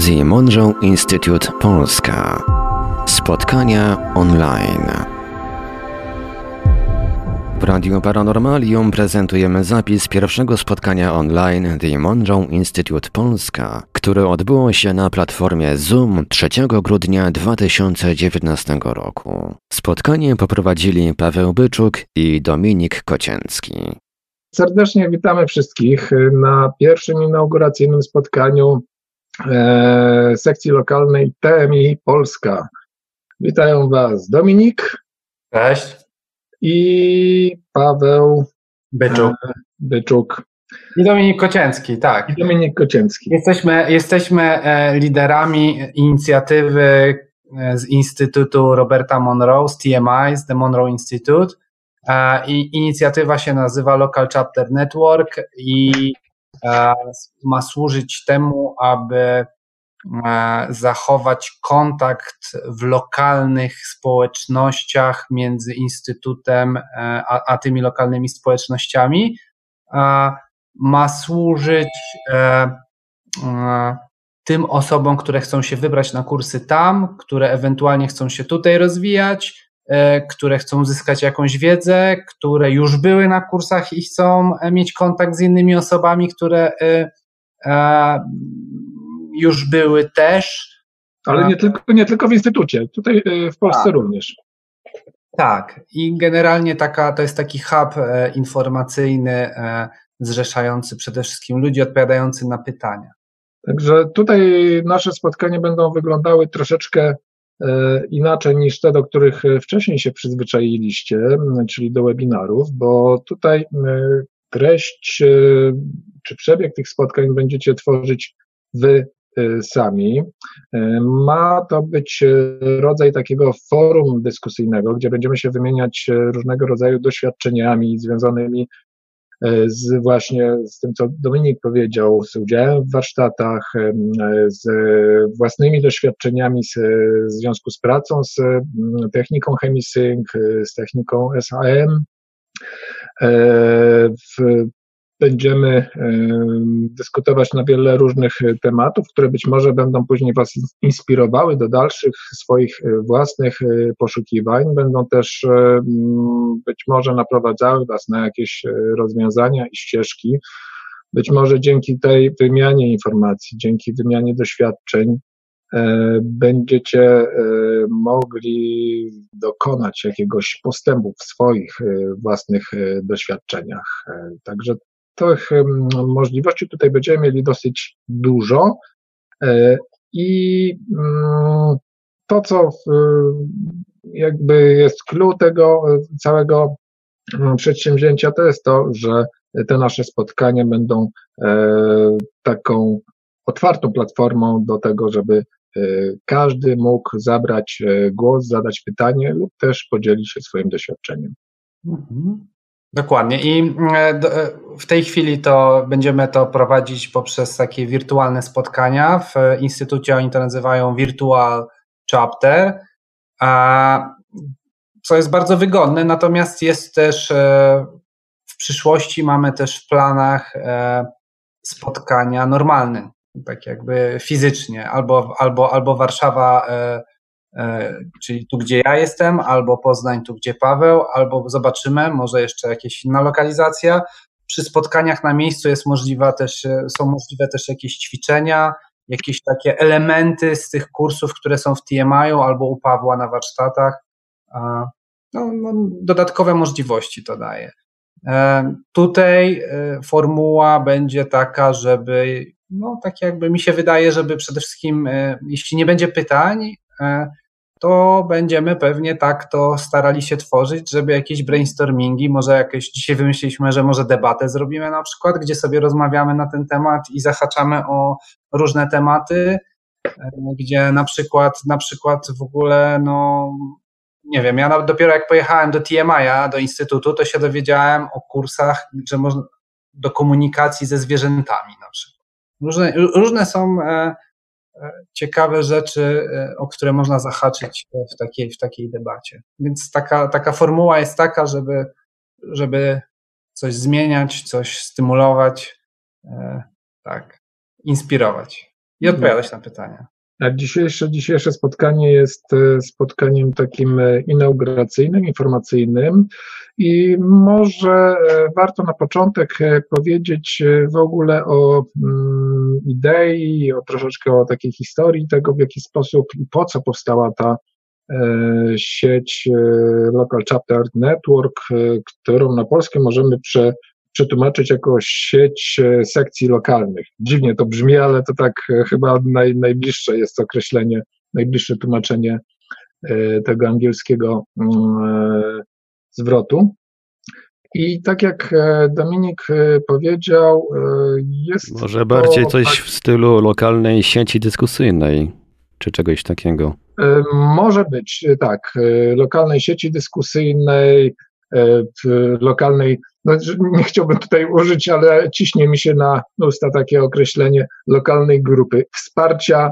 The Monroe Institute Polska. Spotkania online. W Radiu Paranormalium prezentujemy zapis pierwszego spotkania online The Monroe Institute Polska, które odbyło się na platformie Zoom 3 grudnia 2019 roku. Spotkanie poprowadzili Paweł Byczuk i Dominik Kocięcki. Serdecznie witamy wszystkich na pierwszym inauguracyjnym spotkaniu sekcji lokalnej TMI Polska. Witają Was Dominik. Cześć. I Paweł Byczuk. E, Byczuk. I Dominik Kocięcki, tak. I Dominik Kocięcki. Jesteśmy, jesteśmy e, liderami inicjatywy e, z Instytutu Roberta Monroe, z TMI, z The Monroe Institute. I inicjatywa się nazywa Local Chapter Network i ma służyć temu, aby zachować kontakt w lokalnych społecznościach między Instytutem a, a tymi lokalnymi społecznościami. Ma służyć tym osobom, które chcą się wybrać na kursy tam, które ewentualnie chcą się tutaj rozwijać, E, które chcą uzyskać jakąś wiedzę, które już były na kursach i chcą e, mieć kontakt z innymi osobami, które e, już były też. Ale nie tylko, nie tylko w instytucie, tutaj w Polsce tak. również. Tak, i generalnie taka, to jest taki hub informacyjny, zrzeszający przede wszystkim ludzi odpowiadający na pytania. Także tutaj nasze spotkania będą wyglądały troszeczkę E, inaczej niż te, do których e, wcześniej się przyzwyczailiście, czyli do webinarów, bo tutaj e, treść czy przebieg tych spotkań będziecie tworzyć wy sami. Ma to być rodzaj takiego forum dyskusyjnego, gdzie będziemy się wymieniać różnego rodzaju doświadczeniami związanymi z właśnie z tym, co Dominik powiedział, z udziałem w warsztatach, z własnymi doświadczeniami z, w związku z pracą z techniką chemisync, z techniką SAM. E, w, będziemy dyskutować na wiele różnych tematów, które być może będą później Was inspirowały do dalszych swoich e, własnych e, poszukiwań, będą też być może naprowadzały Was na jakieś e, rozwiązania i ścieżki. Być może dzięki tej wymianie informacji, dzięki wymianie doświadczeń, będziecie mogli dokonać jakiegoś postępu w swoich własnych doświadczeniach. Także tych możliwości tutaj będziemy mieli dosyć dużo e, i mm, to, co jakby jest clue tego e, całego mm, przedsięwzięcia, to jest to, że te nasze spotkania będą e, taką otwartą platformą do tego, żeby każdy mógł zabrać głos, zadać pytanie lub też podzielić się swoim doświadczeniem. Mhm. Dokładnie. I e, e, w tej chwili to będziemy to prowadzić poprzez takie wirtualne spotkania. W instytucie oni to nazywają Virtual Chapter, co jest bardzo wygodne, natomiast jest też e, w przyszłości mamy też w planach spotkania normalne, tak jakby fizycznie, albo, albo, albo Warszawa czyli tu, gdzie ja jestem, albo Poznań, tu, gdzie Paweł, albo zobaczymy, może jeszcze jakaś inna lokalizacja. Przy spotkaniach na miejscu jest możliwa też, e, są możliwe też jakieś ćwiczenia, jakieś takie elementy z tych kursów, które są w TMI albo u Pawła na warsztatach. No, no, dodatkowe możliwości to daje. E, tutaj formuła będzie taka, żeby, no tak jakby mi się wydaje, żeby przede wszystkim, jeśli nie będzie pytań, to będziemy pewnie tak to starali się tworzyć, żeby jakieś brainstormingi, może jakieś, dzisiaj wymyśliliśmy, że może debatę zrobimy na przykład, gdzie sobie rozmawiamy na ten temat i zahaczamy o różne tematy, e, gdzie na przykład, na przykład w ogóle, no, nie wiem, ja dopiero jak pojechałem do TMI, do instytutu, to się dowiedziałem o kursach, że można do komunikacji ze zwierzętami na przykład. Różne, różne są e, ciekawe rzeczy, e, o które można zahaczyć w takiej, w takiej debacie. Więc taka, taka formuła jest taka, żeby, żeby coś zmieniać, coś stymulować, e, tak, inspirować. i odpowiadać na pytania. A dzisiejsze, dzisiejsze spotkanie jest e, spotkaniem takim inauguracyjnym, informacyjnym i może warto na początek powiedzieć w ogóle o mm, idei, o troszeczkę o takiej historii tego, w jaki sposób i po co powstała ta sieć Local Chapter Network, którą na polskie możemy prze, przetłumaczyć jako sieć e, sekcji lokalnych. Dziwnie to brzmi, ale to tak e, chyba naj, najbliższe jest określenie, najbliższe tłumaczenie e, tego angielskiego mm, zwrotu. I tak jak Dominik powiedział, jest. Może bardziej coś tak, w stylu lokalnej sieci dyskusyjnej, czy czegoś takiego. Może być, tak. Lokalnej sieci dyskusyjnej, lokalnej no, nie chciałbym tutaj użyć, ale ciśnie mi się na usta takie określenie lokalnej grupy wsparcia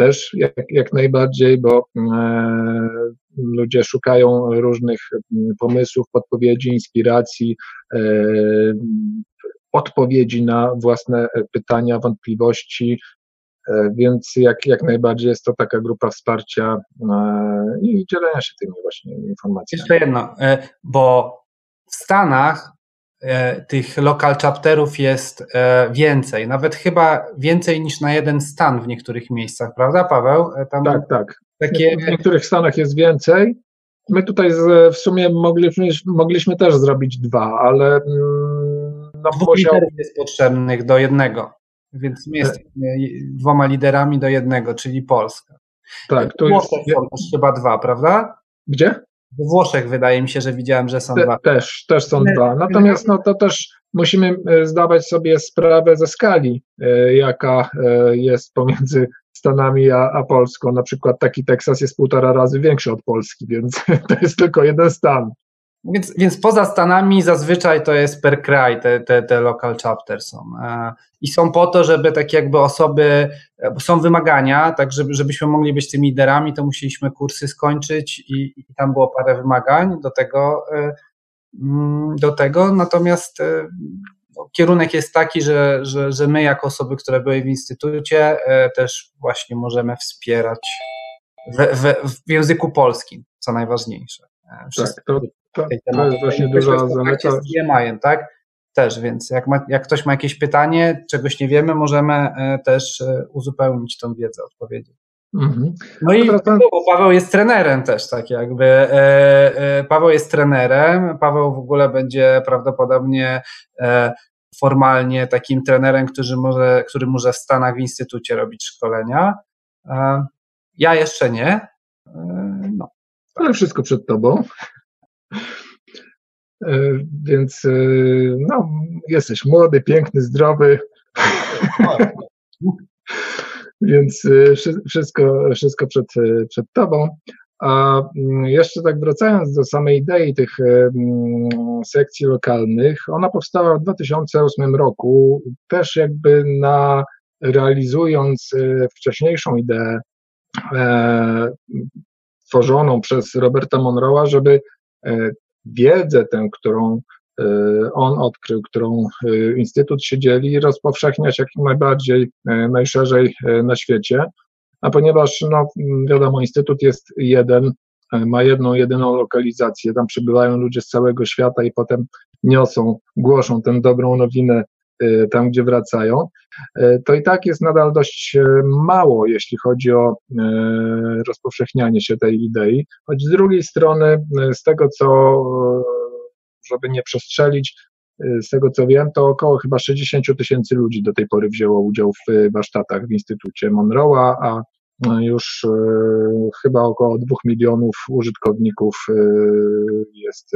też jak, jak najbardziej, bo e, ludzie szukają różnych pomysłów, podpowiedzi, inspiracji, e, odpowiedzi na własne pytania, wątpliwości, e, więc jak, jak najbardziej jest to taka grupa wsparcia i dzielenia się tymi właśnie informacjami. Jeszcze jedno, bo w Stanach tych local chapterów jest e, więcej, nawet chyba więcej niż na jeden stan w niektórych miejscach, prawda Paweł? E, tam tak, tak. Takie... W niektórych stanach jest więcej. My tutaj w sumie mogliśmy, mogliśmy też zrobić dwa, ale mm, no, Dwóch musiał... liderów jest potrzebnych do jednego, więc my jesteśmy dwoma liderami do jednego, czyli Polska. Tak, to jest... są chyba dwa, prawda? Gdzie? We Włoszech wydaje mi się, że widziałem, że są Te, dwa. Też, też są dwa. Natomiast no, to też musimy e, zdawać sobie sprawę ze skali, e, jaka e, jest pomiędzy Stanami a, a Polską. Na przykład taki Teksas jest półtora razy większy od Polski, więc to jest tylko jeden stan. Więc, więc poza Stanami zazwyczaj to jest per kraj, te, te, te local chapter są. E, I są po to, żeby takie jakby osoby, e, są wymagania, tak żeby, żebyśmy mogli być tymi liderami, to musieliśmy kursy skończyć i, i tam było parę wymagań do tego, e, mm, do tego. natomiast no, kierunek jest taki, że, że, że my jako osoby, które były w instytucie też właśnie możemy wspierać w, w, w języku polskim, co najważniejsze. Tak, to, to, to jest właśnie duża zaleta. Z tak? Też, więc jak, ma, jak ktoś ma jakieś pytanie, czegoś nie wiemy, możemy e, też e, uzupełnić tą wiedzę, odpowiedzieć. Mhm. No i bo Paweł jest trenerem też, tak jakby. E, Paweł jest trenerem, Paweł w ogóle będzie prawdopodobnie formalnie takim trenerem, który może, który może w Stanach w instytucie robić szkolenia. Ja jeszcze nie. Ale wszystko przed tobą. E, więc e, no, jesteś młody, piękny, zdrowy. Więc e, wszystko, wszystko przed, przed tobą. A mm, jeszcze tak wracając do samej idei tych mm, sekcji lokalnych, ona powstała w 2008 roku, też jakby na realizując wcześniejszą ideę tworzoną przez Roberta Monroe'a, żeby E, wiedzę tę, którą e, on odkrył, którą e, Instytut się dzieli, rozpowszechniać jak najbardziej, najszerzej na świecie. A ponieważ, no, wiadomo, Instytut jest jeden, ma jedną, jedyną lokalizację, tam przybywają ludzie z całego świata i potem niosą, głoszą tę dobrą nowinę tam, gdzie wracają, to i tak jest nadal dość mało, jeśli chodzi o rozpowszechnianie się tej idei, choć z drugiej strony, z tego co, żeby nie przestrzelić, z tego co wiem, to około chyba 60 tysięcy ludzi do tej pory wzięło udział w warsztatach w Instytucie Monroe'a, a już chyba około 2 milionów użytkowników jest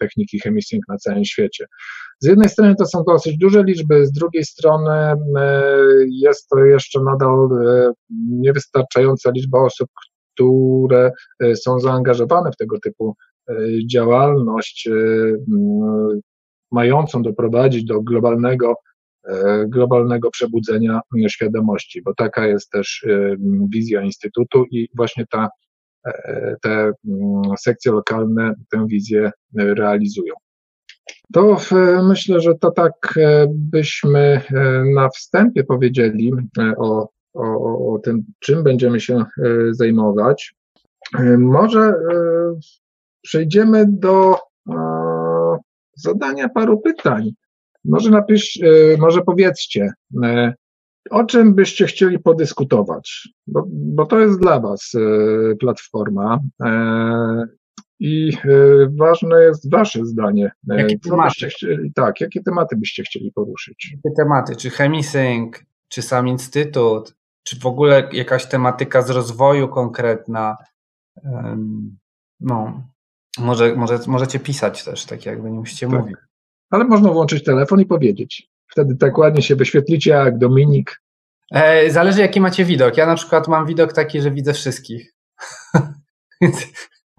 techniki Chemisync na całym świecie. Z jednej strony to są dosyć duże liczby, z drugiej strony e, jest to jeszcze nadal e, niewystarczająca liczba osób, które e, są zaangażowane w tego typu działalność, mającą doprowadzić do globalnego, globalnego przebudzenia świadomości, bo taka jest też wizja Instytutu i właśnie ta, te sekcje lokalne tę wizję realizują. To myślę, że to tak e, byśmy e, na wstępie powiedzieli e, o o, o tym, czym będziemy się zajmować. Może przejdziemy do zadania paru pytań. Może napisz, może powiedzcie, o czym byście chcieli podyskutować? Bo, bo to jest dla Was platforma i ważne jest Wasze zdanie. Jakie tematy? chcieli, tak, jakie tematy byście chcieli poruszyć? Jakie tematy? Czy Chemisync, czy sam Instytut, czy w ogóle jakaś tematyka z rozwoju konkretna? No, może, może, możecie pisać też, tak jakby nie musicie Tak. mówić. Ale można włączyć telefon i powiedzieć. Wtedy tak ładnie się wyświetlicie jak Dominik. E, zależy jaki macie widok. Ja na przykład mam widok taki, że widzę wszystkich. Więc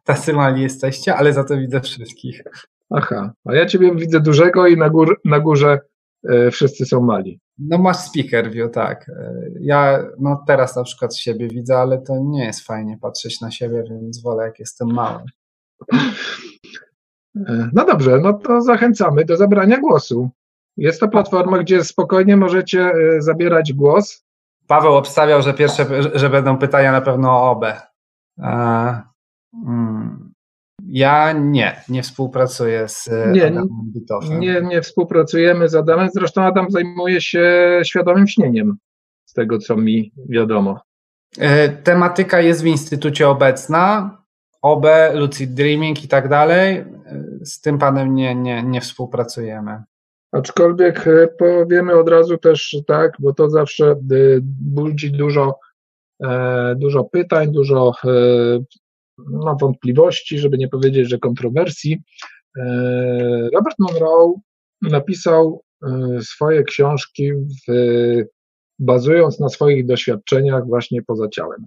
tacy mali jesteście, ale za to widzę wszystkich. Aha, a ja ciebie widzę dużego i na, gór, na górze e, wszyscy są mali. No masz speaker view, tak. E, Ja no teraz na przykład siebie widzę, ale to nie jest fajnie patrzeć na siebie, więc wolę jak jestem mały. E, No dobrze, no to zachęcamy do zabrania głosu. Jest to platforma, gdzie spokojnie możecie e, zabierać głos. Paweł obstawiał, że pierwsze, że będą pytania na pewno o OB. E, mm, Ja nie, nie współpracuję z Nie, Adamem Witoffem. Nie, nie współpracujemy z Adamem, zresztą Adam zajmuje się świadomym śnieniem, z tego co mi wiadomo. Tematyka jest w Instytucie obecna, OB, Lucid Dreaming i tak dalej. Z tym panem nie, nie, nie współpracujemy. Aczkolwiek e, powiemy od razu też tak, bo to zawsze e, budzi dużo, e, dużo pytań, dużo no, wątpliwości, żeby nie powiedzieć, że kontrowersji. Robert Monroe napisał swoje książki w, bazując na swoich doświadczeniach właśnie poza ciałem.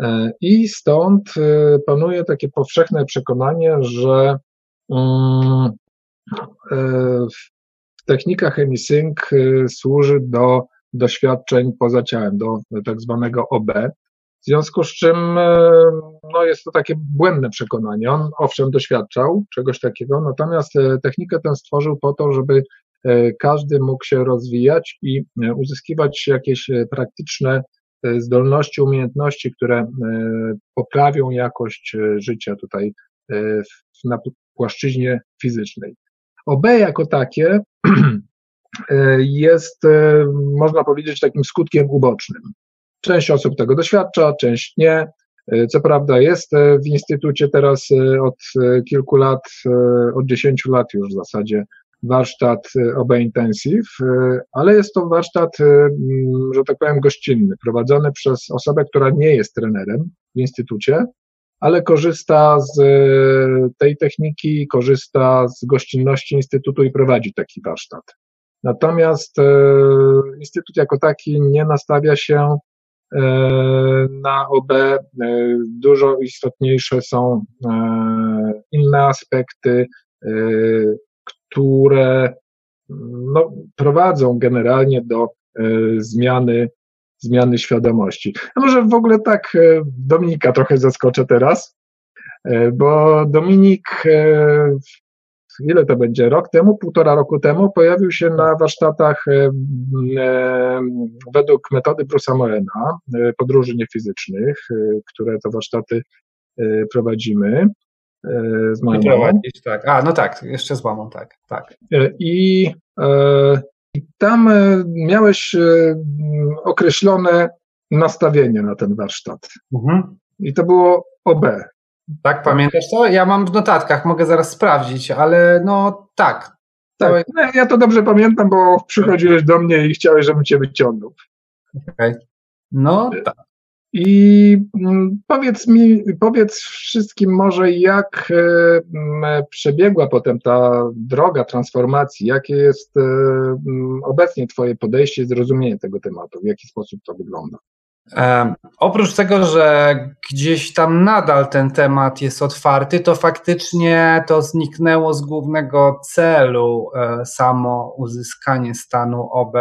E, I stąd e, panuje takie powszechne przekonanie, że mm, e, technika chemisync y, służy do doświadczeń poza ciałem, do tak zwanego OB. W związku z czym y, no jest to takie błędne przekonanie. On owszem doświadczał czegoś takiego, natomiast y, technikę tę stworzył po to, żeby y, każdy mógł się rozwijać i y, uzyskiwać jakieś y, praktyczne y, zdolności, umiejętności, które y, poprawią jakość y, życia tutaj na płaszczyźnie fizycznej. OB jako takie e, jest, e, można powiedzieć, takim skutkiem ubocznym. Część osób tego doświadcza, część nie. E, Co prawda jest e, w instytucie teraz e, od e, kilku lat, e, od 10 lat już w zasadzie warsztat e, OB Intensive, e, ale jest to warsztat, e, m, że tak powiem, gościnny, prowadzony przez osobę, która nie jest trenerem w instytucie, ale korzysta z tej techniki, korzysta z gościnności Instytutu i prowadzi taki warsztat. Natomiast Instytut jako taki nie nastawia się na OB. Dużo istotniejsze są inne aspekty, które no, prowadzą generalnie do e, zmiany zmiany świadomości. A może w ogóle tak e, Dominika trochę zaskoczę teraz, e, bo Dominik, ile to będzie, rok temu, półtora roku temu pojawił się na warsztatach według metody Bruce'a Moena, podróży niefizycznych, które to warsztaty prowadzimy z moją mamą. Prowadzić, tak. A, no tak, jeszcze z mamą, tak, tak. E, I, e, i tam e, miałeś określone nastawienie na ten warsztat. Mhm. I to było OB. Tak, pamiętasz to? Ja mam w notatkach, mogę zaraz sprawdzić, ale no tak. Tak, no, ja to dobrze pamiętam, bo przychodziłeś do mnie i chciałeś, żebym cię wyciągnął. No tak. I mm, powiedz mi, powiedz wszystkim może, jak e, przebiegła potem ta droga transformacji, jakie jest e, obecnie Twoje podejście i zrozumienie tego tematu, w jaki sposób to wygląda. E, oprócz tego, że gdzieś tam nadal ten temat jest otwarty, to faktycznie to zniknęło z głównego celu samo uzyskanie stanu OB,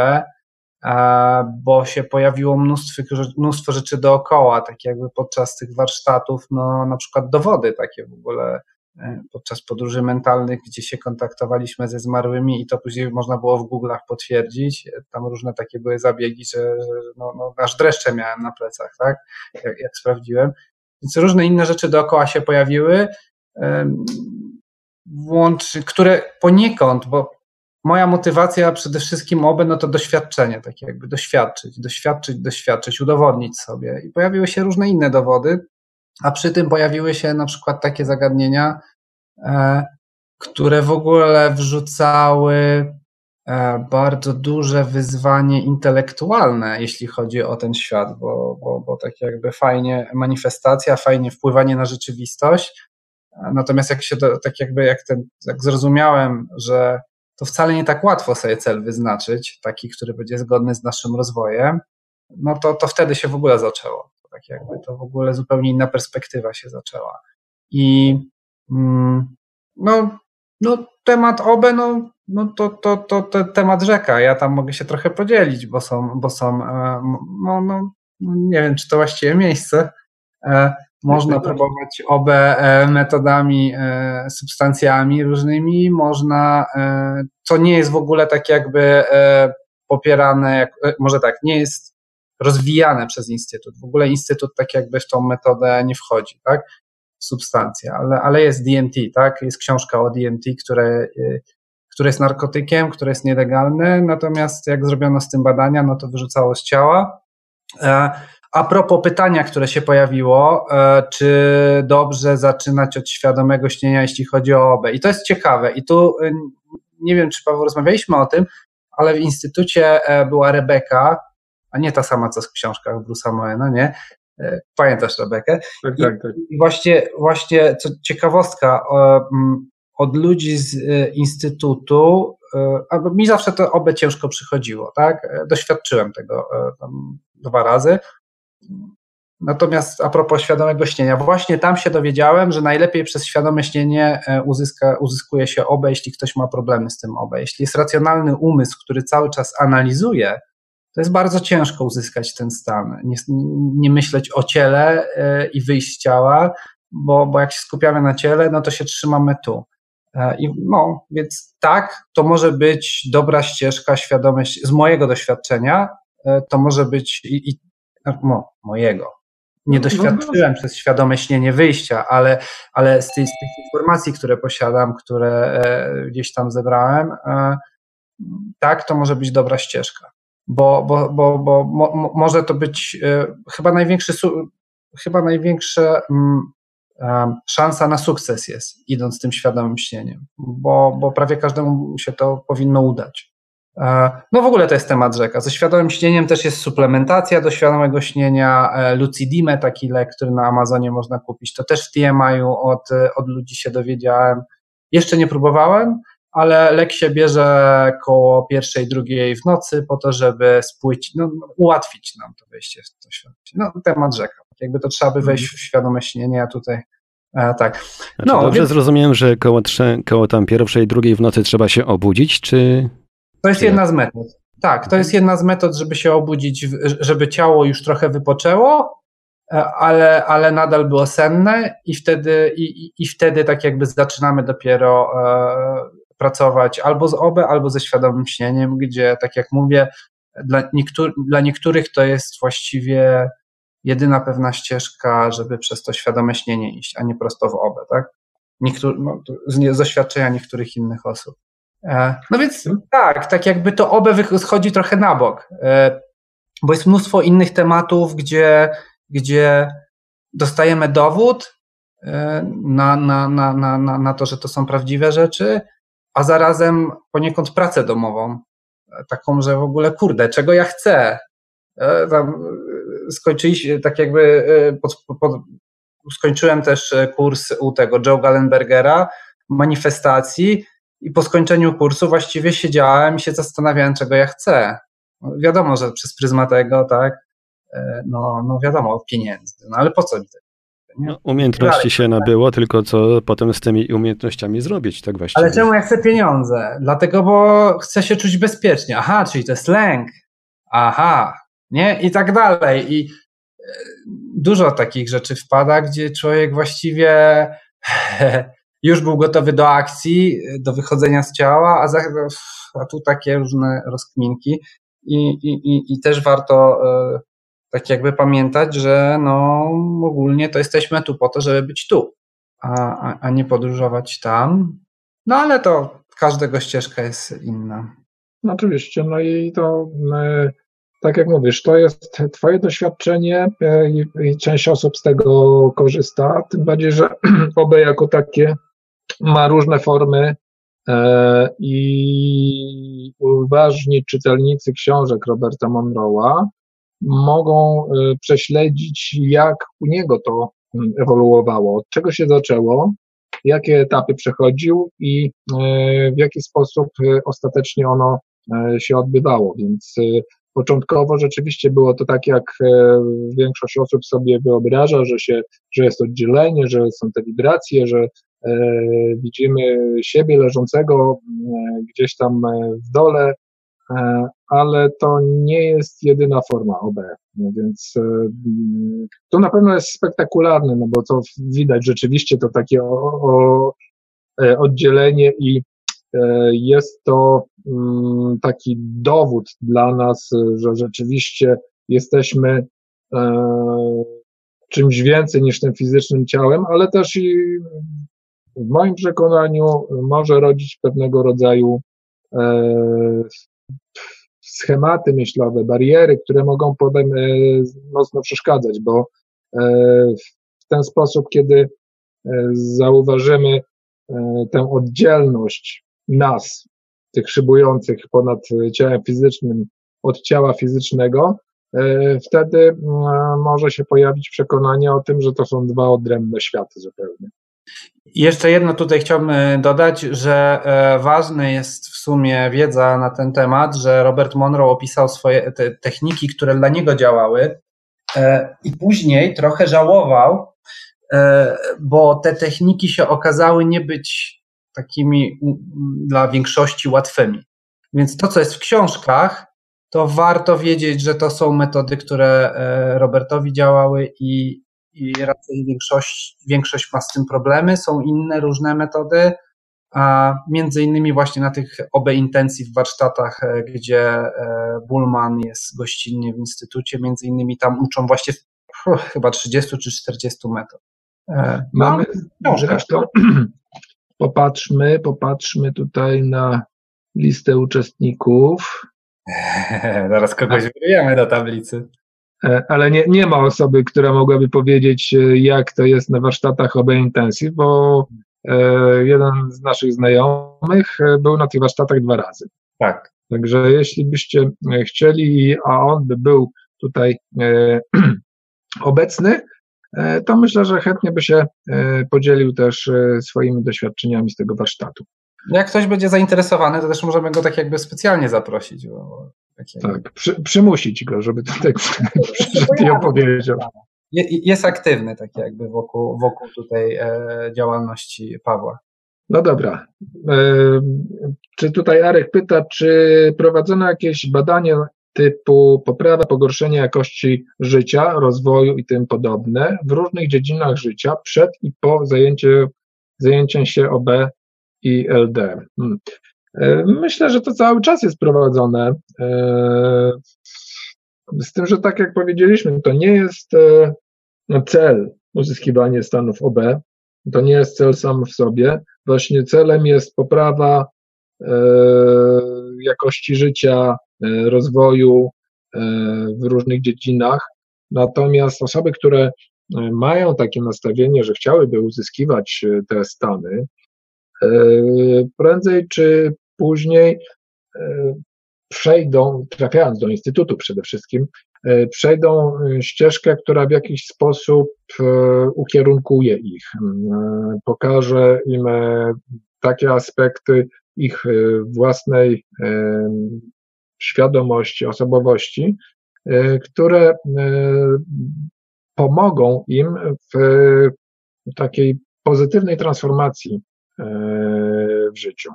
bo się pojawiło mnóstwo, mnóstwo rzeczy dookoła, tak jakby podczas tych warsztatów, no na przykład dowody takie w ogóle e, podczas podróży mentalnych, gdzie się kontaktowaliśmy ze zmarłymi i to później można było w Google'ach potwierdzić. Tam różne takie były zabiegi, że, no, no, aż dreszcze miałem na plecach, tak? Jak, jak sprawdziłem. Więc różne inne rzeczy dookoła się pojawiły, włącz, które poniekąd, bo moja motywacja przede wszystkim oby, no to doświadczenie, takie jakby doświadczyć, doświadczyć, doświadczyć, udowodnić sobie. I pojawiły się różne inne dowody, a przy tym pojawiły się na przykład takie zagadnienia, e, które w ogóle wrzucały e, bardzo duże wyzwanie intelektualne, jeśli chodzi o ten świat, bo, bo, bo tak jakby fajnie manifestacja, fajnie wpływanie na rzeczywistość. Natomiast jak się to, tak jakby jak, ten, jak zrozumiałem, że to wcale nie tak łatwo sobie cel wyznaczyć, taki, który będzie zgodny z naszym rozwojem, no to, to wtedy się w ogóle zaczęło. Tak jakby to w ogóle zupełnie inna perspektywa się zaczęła. I mm, no, no temat OBE, no, no to, to, to, to temat rzeka. Ja tam mogę się trochę podzielić, bo są, bo są e, no, no, nie wiem, czy to właściwie miejsce. E, można próbować OB e, metodami, e, substancjami różnymi, można, e, co nie jest w ogóle tak jakby popierane, może tak, nie jest rozwijane przez Instytut. W ogóle Instytut tak jakby w tą metodę nie wchodzi, tak? Substancja, ale, ale jest DMT, tak? Jest książka o DMT, które, które jest narkotykiem, które jest nielegalne, natomiast jak zrobiono z tym badania, no to wyrzucało z ciała. A propos pytania, które się pojawiło, e, czy dobrze zaczynać od świadomego śnienia, jeśli chodzi o OB? I to jest ciekawe. I tu e, nie wiem, czy Paweł rozmawialiśmy o tym, ale w instytucie e, była Rebeka, a nie ta sama, co w książkach Bruce'a Moena, nie? Pamiętasz Rebekę? Tak, tak, tak. I właśnie, właśnie co ciekawostka, od ludzi z instytutu, albo mi zawsze to OB ciężko przychodziło, tak? Doświadczyłem tego tam dwa razy. Natomiast a propos świadomego śnienia, właśnie tam się dowiedziałem, że najlepiej przez świadome śnienie e, uzyska, uzyskuje się OBE, jeśli ktoś ma problemy z tym OBE. Jeśli jest racjonalny umysł, który cały czas analizuje, to jest bardzo ciężko uzyskać ten stan. Nie, nie myśleć o ciele e, i wyjść z ciała, bo, bo jak się skupiamy na ciele, no to się trzymamy tu. E, I no, więc tak, to może być dobra ścieżka, świadomość z mojego doświadczenia, to może być i, i no, mojego. Nie no, doświadczyłem no, przez świadome śnienie wyjścia, ale, ale z, tych, z tych informacji, które posiadam, które e, gdzieś tam zebrałem, e, tak, to może być dobra ścieżka. Bo, bo, bo, bo mo, może to być e, chyba największy, chyba największa mm, szansa na sukces jest, idąc tym świadomym śnieniem, bo, bo prawie każdemu się to powinno udać. No w ogóle to jest temat rzeka. Ze świadomym śnieniem też jest suplementacja do świadomego śnienia, e, Lucidime, taki lek, który na Amazonie można kupić. To też w TMI od, e, od ludzi się dowiedziałem. Jeszcze nie próbowałem, ale lek się bierze koło pierwszej, drugiej w nocy po to, żeby spłyć, no, ułatwić nam to wejście w to świat. No temat rzeka. Jakby to trzeba by wejść w świadome śnienie, a tutaj a, tak. Znaczy, no, dobrze więc... zrozumiałem, że koło, koło tam pierwszej, drugiej w nocy trzeba się obudzić, czy to jest jedna z metod. Tak, to jest jedna z metod, żeby się obudzić, żeby ciało już trochę wypoczęło, e, ale, ale nadal było senne i wtedy, i, i wtedy tak jakby zaczynamy dopiero e, pracować albo z OBE, albo ze świadomym śnieniem, gdzie tak jak mówię, dla, niektóry, dla niektórych to jest właściwie jedyna pewna ścieżka, żeby przez to świadome śnienie iść, a nie prosto w OBE, tak? Niektóry, no, z, z doświadczenia niektórych innych osób. E, no więc tak, tak jakby to obie schodzi trochę na bok, e, bo jest mnóstwo innych tematów, gdzie, gdzie dostajemy dowód e, na, na, na, na, na to, że to są prawdziwe rzeczy, a zarazem poniekąd pracę domową, taką, że w ogóle kurde, czego ja chcę. Tam skończyliśmy, tak jakby pod, pod, skończyłem też kurs u tego Joe Gallenbergera, manifestacji i po skończeniu kursu właściwie siedziałem i się zastanawiałem, czego ja chcę. No, wiadomo, że przez pryzmat tego, tak, e, no, no wiadomo, pieniędzy, no ale po co mi to? No, umiejętności się nabyło, tylko co potem z tymi umiejętnościami zrobić, tak właściwie. Ale czemu ja chcę pieniądze? Dlatego, bo chcę się czuć bezpiecznie. Aha, czyli to jest lęk. Aha, nie? I tak dalej. I e, dużo takich rzeczy wpada, gdzie człowiek właściwie już był gotowy do akcji, do wychodzenia z ciała, a, za, a tu takie różne rozkminki. I, i, i też warto e, tak jakby pamiętać, że no ogólnie to jesteśmy tu po to, żeby być tu, a, a, nie podróżować tam. No ale to każdego ścieżka jest inna. No oczywiście, no i to e, tak jak mówisz, to jest Twoje doświadczenie i, część osób z tego korzysta, tym bardziej, że OB jako takie ma różne formy e, i uważni czytelnicy książek Roberta Monroe'a mogą prześledzić, jak u niego to mm, ewoluowało, od czego się zaczęło, jakie etapy przechodził i w jaki sposób ostatecznie ono się odbywało. Więc Początkowo rzeczywiście było to tak, jak e, większość osób sobie wyobraża, że, się, że jest oddzielenie, że są te wibracje, że e, widzimy siebie leżącego e, gdzieś tam w dole, ale to nie jest jedyna forma OB. Więc to na pewno jest spektakularne, no bo to widać rzeczywiście to takie o, o oddzielenie i E, jest to mm, taki dowód dla nas, że rzeczywiście jesteśmy e, czymś więcej niż tym fizycznym ciałem, ale też i w moim przekonaniu może rodzić pewnego rodzaju e, schematy myślowe, bariery, które mogą potem mocno przeszkadzać, bo w ten sposób, kiedy zauważymy tę oddzielność nas, tych szybujących ponad ciałem fizycznym od ciała fizycznego, e, wtedy może się pojawić przekonanie o tym, że to są dwa odrębne światy zupełnie. Jeszcze jedno tutaj chciałbym dodać, że e, ważne jest w sumie wiedza na ten temat, że Robert Monroe opisał swoje te techniki, które dla niego działały e, i później trochę żałował, bo te techniki się okazały nie być takimi dla większości łatwymi. Więc to, co jest w książkach, to warto wiedzieć, że to są metody, które e, Robertowi działały i, i raczej większość, większość ma z tym problemy. Są inne różne metody, a między innymi właśnie na tych OB intencji w warsztatach, e, gdzie e, Bullman jest gościnnie w instytucie, między innymi tam uczą właśnie chyba 30 czy 40 metod. Mamy no, zresztą Popatrzmy, popatrzmy tutaj na listę uczestników. Zaraz kogoś wyjemy do tablicy. E, ale nie, nie ma osoby, która mogłaby powiedzieć, e, jak to jest na warsztatach OB Intensive, bo e, jeden z naszych znajomych był na tych warsztatach dwa razy. Tak. Także jeśli byście chcieli, a on by był tutaj obecny, to myślę, że chętnie by się podzielił też swoimi doświadczeniami z tego warsztatu. Jak ktoś będzie zainteresowany, to też możemy go tak jakby specjalnie zaprosić. Bo tak, przy, przymusić go, żeby tutaj przyszedł i opowiedział. Jest aktywny tak jakby wokół, wokół tutaj działalności Pawła. No dobra. Czy tutaj Arek pyta, czy prowadzono jakieś badania typu poprawa, pogorszenie jakości życia, rozwoju i tym podobne w różnych dziedzinach życia przed i po zajęciu, zajęciem się OB i LD. Hmm. E, myślę, że to cały czas jest prowadzone. E, z tym, że tak jak powiedzieliśmy, to nie jest e, no, cel uzyskiwanie stanów OB, to nie jest cel sam w sobie. Właśnie celem jest poprawa jakości życia, rozwoju w różnych dziedzinach. Natomiast osoby, które mają takie nastawienie, że chciałyby uzyskiwać te stany, prędzej czy później przejdą, trafiając do instytutu przede wszystkim, przejdą ścieżkę, która w jakiś sposób ukierunkuje ich, pokaże im takie aspekty ich własnej świadomości, osobowości, e, które e, pomogą im w takiej pozytywnej transformacji e, w życiu.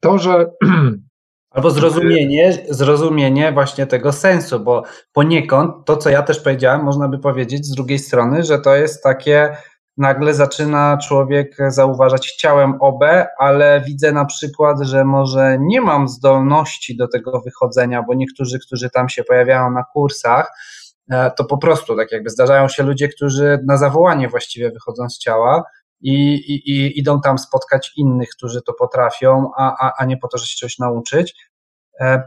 To, że Albo zrozumienie, zrozumienie właśnie tego sensu, bo poniekąd to, co ja też powiedziałem, można by powiedzieć z drugiej strony, że to jest takie nagle zaczyna człowiek zauważać ciałem OB, ale widzę na przykład, że może nie mam zdolności do tego wychodzenia, bo niektórzy, którzy tam się pojawiają na kursach, e, to po prostu tak jakby zdarzają się ludzie, którzy na zawołanie właściwie wychodzą z ciała i, i, i idą tam spotkać innych, którzy to potrafią, a, a, a nie po to, żeby się czegoś nauczyć. E,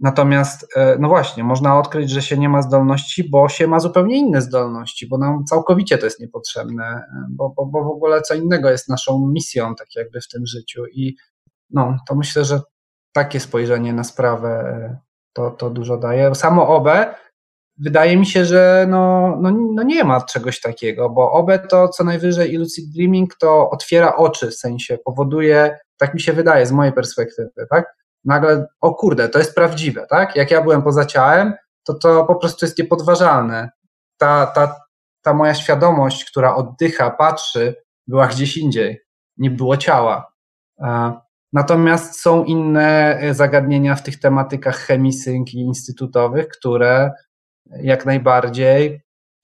Natomiast, e, no właśnie, można odkryć, że się nie ma zdolności, bo się ma zupełnie inne zdolności, bo nam całkowicie to jest niepotrzebne, e, bo, bo, bo w ogóle co innego jest naszą misją, tak jakby w tym życiu. I no, to myślę, że takie spojrzenie na sprawę to, to dużo daje. Samo OB wydaje mi się, że no, no, no nie ma czegoś takiego, bo OB to co najwyżej i lucid dreaming to otwiera oczy, w sensie powoduje, tak mi się wydaje z mojej perspektywy, tak? nagle, o kurde, to jest prawdziwe, tak? Jak ja byłem poza ciałem, to to po prostu jest niepodważalne. Ta, ta, ta moja świadomość, która oddycha, patrzy, była gdzieś indziej. Nie było ciała. Natomiast są inne e, zagadnienia w tych tematykach chemisync i instytutowych, które jak najbardziej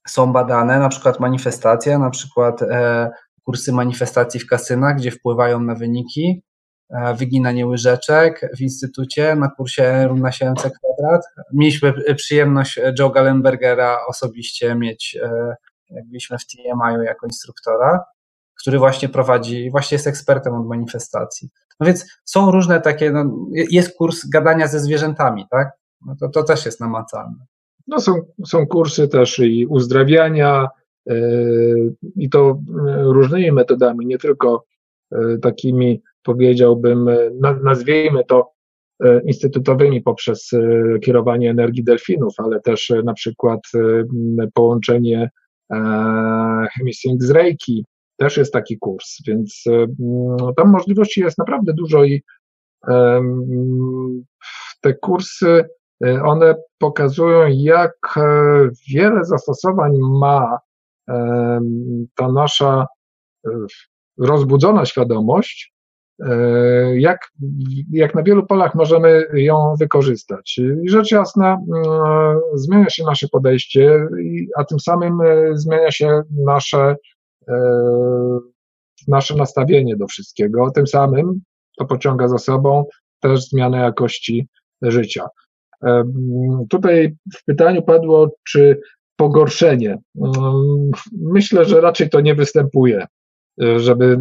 są badane, na przykład manifestacja, na przykład e, kursy manifestacji w kasynach, gdzie wpływają na wyniki, E, wyginanie łyżeczek w instytucie na kursie równa się MC kwadrat. Mieliśmy przyjemność Joe Gallenbergera osobiście mieć, e, jak byliśmy w TMI jako instruktora, który właśnie prowadzi, właśnie jest ekspertem od manifestacji. No więc są różne takie, no, jest kurs gadania ze zwierzętami, tak? No to, to też jest namacalne. No są, są kursy też i uzdrawiania, yy, i to różnymi metodami, nie tylko yy, takimi powiedziałbym, e, nazwijmy to e, instytutowymi poprzez e, kierowanie energii delfinów, ale też na przykład połączenie Hemisync z Reiki, też jest taki kurs, więc tam możliwości jest naprawdę dużo i te kursy, one pokazują, jak wiele zastosowań ma ta nasza rozbudzona świadomość E, jak, jak na wielu polach możemy ją wykorzystać. I rzecz jasna, e, zmienia się nasze podejście, a tym samym e, zmienia się nasze, nasze nastawienie do wszystkiego. Tym samym to pociąga za sobą też zmianę jakości życia. Tutaj w pytaniu padło, czy pogorszenie. Myślę, że raczej to nie występuje, żeby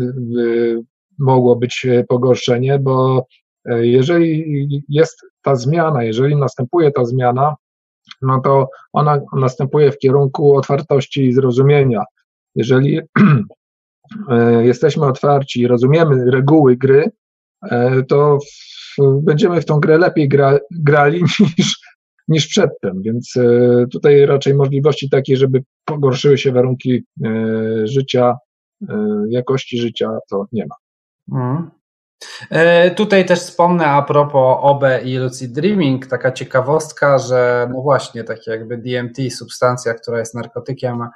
mogło być e, pogorszenie, bo e, jeżeli jest ta zmiana, jeżeli następuje ta zmiana, no to ona następuje w kierunku otwartości i zrozumienia. Jeżeli e, jesteśmy otwarci i rozumiemy reguły gry, to będziemy w tą grę lepiej gra, grali niż, niż przedtem, więc tutaj raczej możliwości takiej, żeby pogorszyły się warunki życia, jakości życia, to nie ma. Mm. E, tutaj też wspomnę a propos OB i Lucid Dreaming, taka ciekawostka, że no właśnie, takie jakby DMT, substancja, która jest narkotykiem,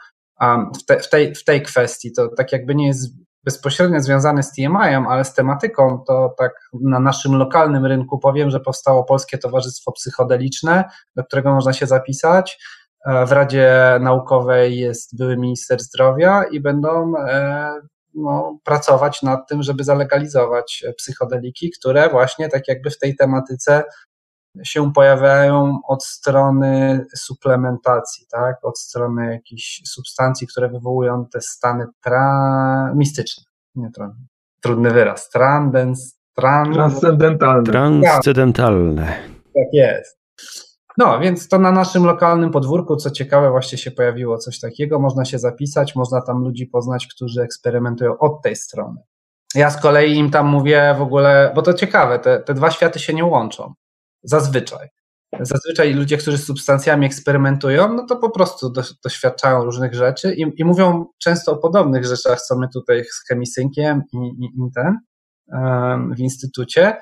w, te, w, tej, w tej kwestii to tak jakby nie jest bezpośrednio związane z TMI-em, ale z tematyką, to tak na naszym lokalnym rynku powiem, że powstało Polskie Towarzystwo Psychodeliczne, do którego można się zapisać. E, w Radzie Naukowej jest były minister zdrowia i będą e, no, pracować nad tym, żeby zalegalizować psychodeliki, które właśnie tak jakby w tej tematyce się pojawiają od strony suplementacji, tak? od strony jakichś substancji, które wywołują te stany tra... mistyczne. Nie, tra... Trudny wyraz. Trandens... Trans... Transcendentalne. Transcendentalne. Tak jest. No, więc to na naszym lokalnym podwórku, co ciekawe, właśnie się pojawiło coś takiego. Można się zapisać, można tam ludzi poznać, którzy eksperymentują od tej strony. Ja z kolei im tam mówię w ogóle, bo to ciekawe, te, te dwa światy się nie łączą. Zazwyczaj. Zazwyczaj ludzie, którzy z substancjami eksperymentują, no to po prostu do, doświadczają różnych rzeczy i, i, mówią często o podobnych rzeczach, co my tutaj z chemisynkiem i, i, i ten um, w instytucie.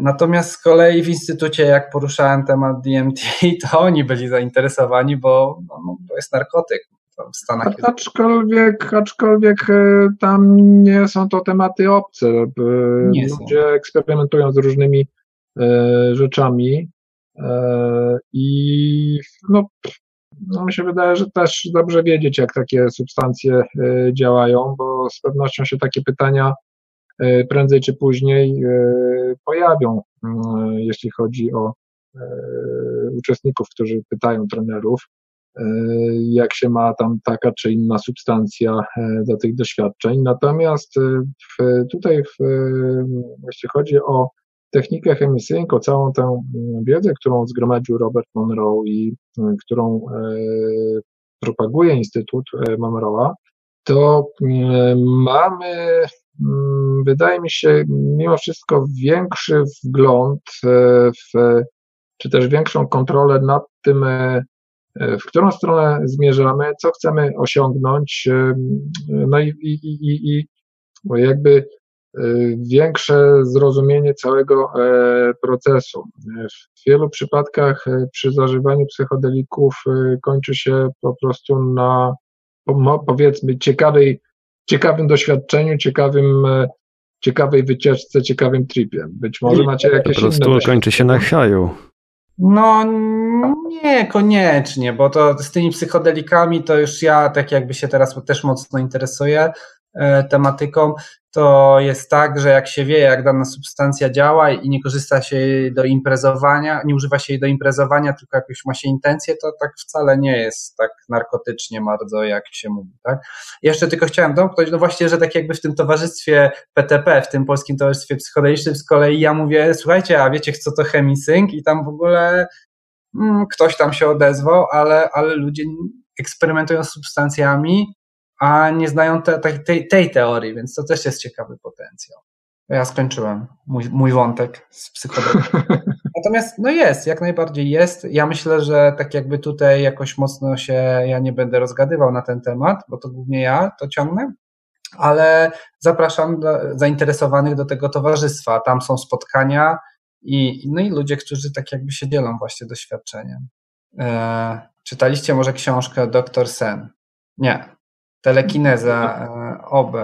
Natomiast z kolei w instytucie, jak poruszałem temat DMT, to oni byli zainteresowani, bo no, no to jest narkotyk. W Stanach. Aczkolwiek, aczkolwiek e, tam nie są to tematy obce. Nie Ludzie są. eksperymentują z różnymi e, rzeczami e, i no, no mi się wydaje, że też dobrze wiedzieć, jak takie substancje działają, bo z pewnością się takie pytania prędzej czy później pojawią, jeśli chodzi o uczestników, którzy pytają trenerów, jak się ma tam taka czy inna substancja do tych doświadczeń. Natomiast tutaj, w, jeśli chodzi o technikę chemisyjną, o całą tę wiedzę, którą zgromadził Robert Monroe i którą propaguje Instytut Monroe'a, to mamy, wydaje mi się, mimo wszystko większy wgląd w, czy też większą kontrolę nad tym, w którą stronę zmierzamy, co chcemy osiągnąć, no i, i, i, i jakby większe zrozumienie całego procesu. W wielu przypadkach przy zażywaniu psychodelików kończy się po prostu na powiedzmy ciekawej, ciekawym doświadczeniu, ciekawym ciekawej wycieczce, ciekawym tripie. Być może macie jakieś inne. Po prostu kończy się na haju. No nie, koniecznie, bo to z tymi psychodelikami to już ja tak jakby się teraz też mocno interesuję e, tematyką to jest tak, że jak się wie, jak dana substancja działa i nie korzysta się jej do imprezowania, nie używa się jej do imprezowania, tylko jak już ma się intencje, to tak wcale nie jest tak narkotycznie bardzo, jak się mówi. Tak? Jeszcze tylko chciałem domknąć, no właśnie, że tak jakby w tym towarzystwie PTP, w tym Polskim Towarzystwie Psychodelicznym z kolei ja mówię, słuchajcie, a wiecie co to chemisync i tam w ogóle hmm, ktoś tam się odezwał, ale, ale ludzie eksperymentują z substancjami, a nie znają te, tej, tej teorii, więc to też jest ciekawy potencjał. Ja skończyłem mój, mój wątek z psychologii. Natomiast no jest, jak najbardziej jest. Ja myślę, że tak jakby tutaj jakoś mocno się ja nie będę rozgadywał na ten temat, bo to głównie ja to ciągnę, ale zapraszam do, zainteresowanych do tego towarzystwa. Tam są spotkania i, no i ludzie, którzy tak jakby się dzielą właśnie doświadczeniem. Eee, czytaliście może książkę Dr. Sen? Nie, telekineza, e, OB,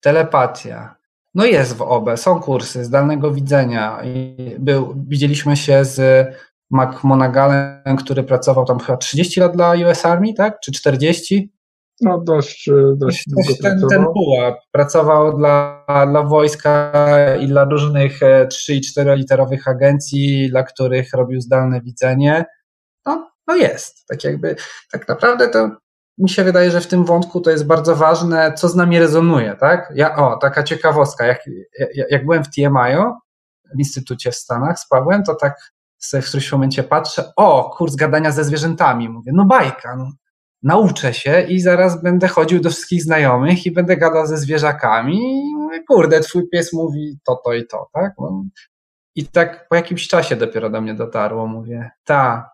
telepatia. No jest w OB, są kursy zdalnego widzenia. Był, widzieliśmy się z McMonagalem, który pracował tam chyba 30 lat dla US Army, tak? Czy 40? No dość, dość długo ten, pracował. ten pułap. Pracował dla, dla wojska i dla różnych 3 e, i 4 literowych agencji, dla których robił zdalne widzenie. No, no jest. Tak jakby, tak naprawdę to mi się wydaje, że w tym wątku to jest bardzo ważne, co z nami rezonuje, tak? Ja, o, taka ciekawostka, jak, jak, byłem w TMI w Instytucie w Stanach z Pawłem, to tak sobie w którymś momencie patrzę, o, kurs gadania ze zwierzętami, mówię, no bajka, no, nauczę się i zaraz będę chodził do wszystkich znajomych i będę gadał ze zwierzakami i mówię, kurde, twój pies mówi to, to i to, tak? No, I tak po jakimś czasie dopiero do mnie dotarło, mówię, ta,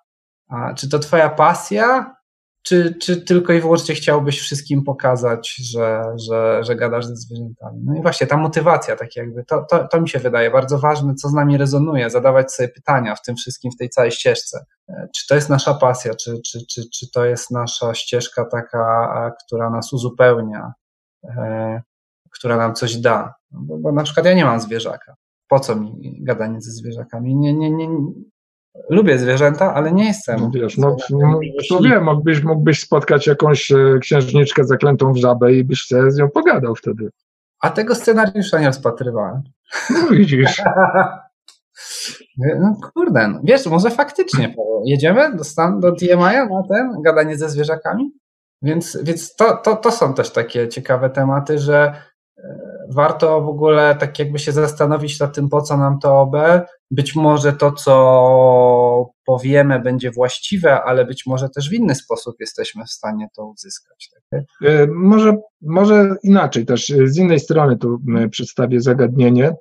a czy to twoja pasja? Czy, czy tylko i wyłącznie chciałbyś wszystkim pokazać, że, że, że gadasz ze zwierzętami? No i właśnie ta motywacja, tak jakby, to, to, to mi się wydaje bardzo ważne, co z nami rezonuje, zadawać sobie pytania w tym wszystkim, w tej całej ścieżce. E, czy to jest nasza pasja, czy, czy, czy, czy to jest nasza ścieżka taka, która nas uzupełnia, e, która nam coś da? No bo, bo na przykład ja nie mam zwierzaka. Po co mi gadanie ze zwierzakami? Nie, nie, nie, Lubię zwierzęta, ale nie jestem. No wiesz, no, no, kto wie, mógłbyś, mógłbyś spotkać jakąś e, księżniczkę zaklętą w żabę i byś z nią pogadał wtedy. A tego scenariusza nie rozpatrywałem. No widzisz. No kurde, no. wiesz, może faktycznie jedziemy do, stan, do TMI na ten, gadanie ze zwierzakami? Więc, więc to, to, to są też takie ciekawe tematy, że warto w ogóle tak jakby się zastanowić nad tym, po co nam to OB. Być może to, co powiemy, będzie właściwe, ale być może też w inny sposób jesteśmy w stanie to uzyskać. Tak? E, może, może inaczej też, z innej strony tu przedstawię zagadnienie,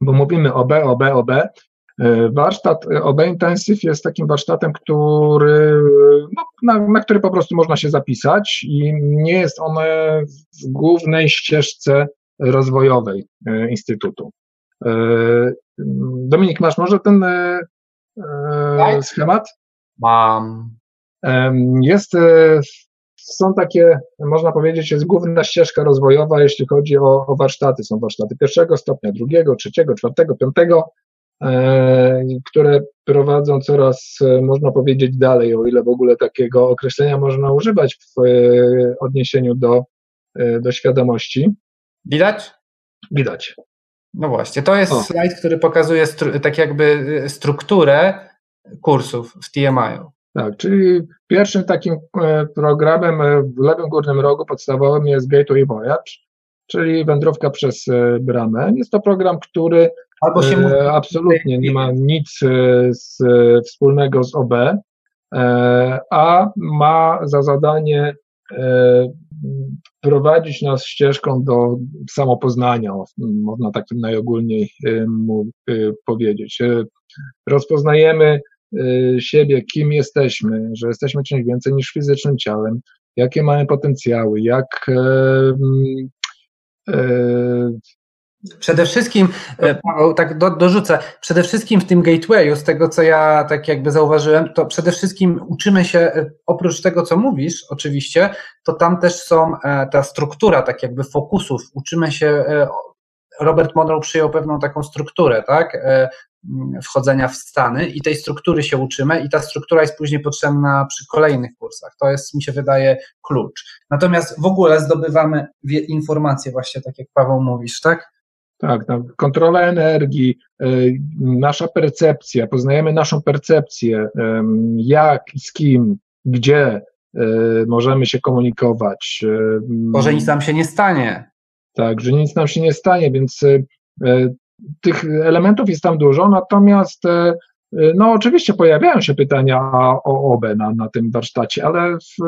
bo mówimy OB, OB, OB. E, warsztat OB Intensive jest takim warsztatem, który, no, na, na który po prostu można się zapisać i nie jest on w głównej ścieżce rozwojowej e, Instytutu. E, Dominik, masz może ten e, tak. schemat? Mam. Jest, są takie, można powiedzieć, jest główna ścieżka rozwojowa, jeśli chodzi o, o warsztaty. Są warsztaty pierwszego stopnia, drugiego, trzeciego, czwartego, piątego. które prowadzą coraz, można powiedzieć, dalej, o ile w ogóle takiego określenia można używać w odniesieniu do, do świadomości. Widać? Widać. No właśnie, to jest o. slajd, który pokazuje tak jakby strukturę kursów w TMI. Tak, czyli pierwszym takim e, programem e, w lewym górnym rogu podstawowym jest Gateway Voyage, czyli wędrówka przez e, bramę. Jest to program, który absolutnie nie ma nic z, wspólnego z OB, a ma za zadanie prowadzić nas ścieżką do samopoznania, można tak najogólniej mu powiedzieć. Rozpoznajemy siebie, kim jesteśmy, że jesteśmy czymś więcej niż fizycznym ciałem, jakie mamy potencjały, jak. E, e, Przede wszystkim, e, Paweł, tak do, dorzucę, przede wszystkim w tym gatewayu, z tego co ja tak jakby zauważyłem, to przede wszystkim uczymy się, oprócz tego co mówisz, oczywiście, to tam też są ta struktura tak jakby fokusów, uczymy się Robert Monroe przyjął pewną taką strukturę, tak? wchodzenia w Stany i tej struktury się uczymy i ta struktura jest później potrzebna przy kolejnych kursach. To jest, mi się wydaje, klucz. Natomiast w ogóle zdobywamy informacje właśnie tak jak Paweł mówisz, tak? Tak, kontrola energii, y, nasza percepcja, poznajemy naszą percepcję, jak i z kim, gdzie y, możemy się komunikować. Bo że nic nam się nie stanie. Tak, że nic nam się nie stanie, więc y, tych elementów jest tam dużo, natomiast e, no oczywiście pojawiają się pytania o OBE na, na tym warsztacie, ale w,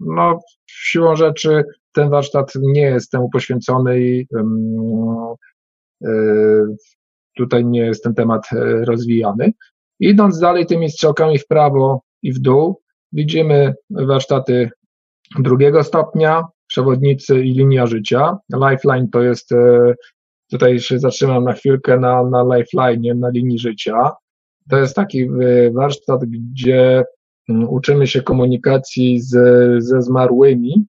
no, siłą rzeczy ten warsztat nie jest temu poświęcony i e, tutaj nie jest ten temat e, rozwijany. Idąc dalej tymi strzałkami w prawo i w dół, widzimy warsztaty drugiego stopnia, przewodnicy i linia życia. Lifeline to jest Tutaj się zatrzymam na chwilkę na, na lifeline, na linii życia. To jest taki warsztat, gdzie mm, uczymy się komunikacji z, ze zmarłymi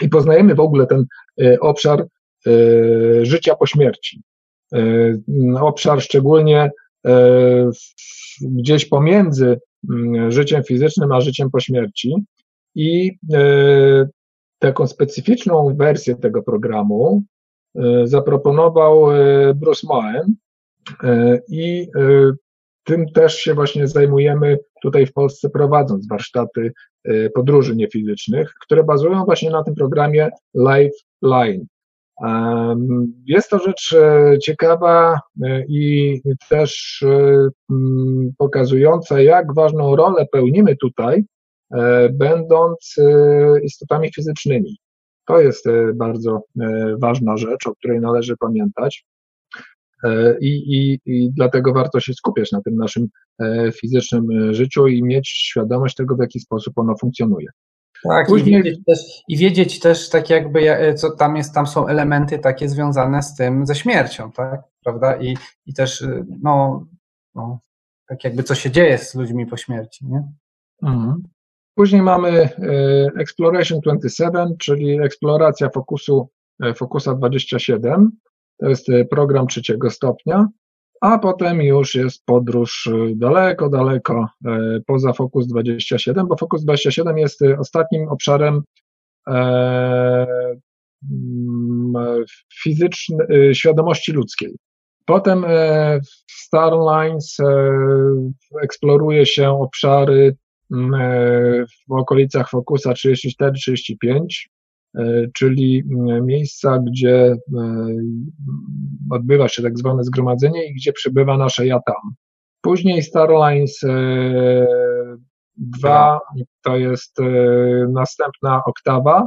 i poznajemy w ogóle ten y, obszar y, życia po śmierci. Obszar szczególnie gdzieś pomiędzy życiem fizycznym a życiem po śmierci. I taką specyficzną wersję tego programu E, zaproponował e, Bruce Moen e, i tym też się właśnie zajmujemy tutaj w Polsce prowadząc warsztaty podróży niefizycznych, które bazują właśnie na tym programie Lifeline. Jest to rzecz ciekawa i też pokazująca, jak ważną rolę pełnimy tutaj, będąc istotami fizycznymi. To jest e, bardzo e, ważna rzecz, o której należy pamiętać. E, I, i, I dlatego warto się skupiać na tym naszym fizycznym życiu i mieć świadomość tego, w jaki sposób ono funkcjonuje. Tak, Później... i, wiedzieć też, i wiedzieć też tak jakby, co tam jest, tam są elementy takie związane z tym, ze śmiercią, tak, prawda, i, i też, no, no, tak jakby co się dzieje z ludźmi po śmierci, nie? Mhm. Później mamy e, Exploration 27, czyli eksploracja fokusu, e, Focusa 27. To jest e, program trzeciego stopnia, a potem już jest podróż daleko, daleko poza Focus 27, bo Focus 27 jest ostatnim obszarem fizycznej świadomości ludzkiej. Potem w Starlines eksploruje się obszary Mm, e, w okolicach Focusa 34-35, e, czyli mm, miejsca, gdzie e, odbywa się tak zwane zgromadzenie i gdzie przybywa nasze ja tam. Później Starlines 2 to jest następna oktawa.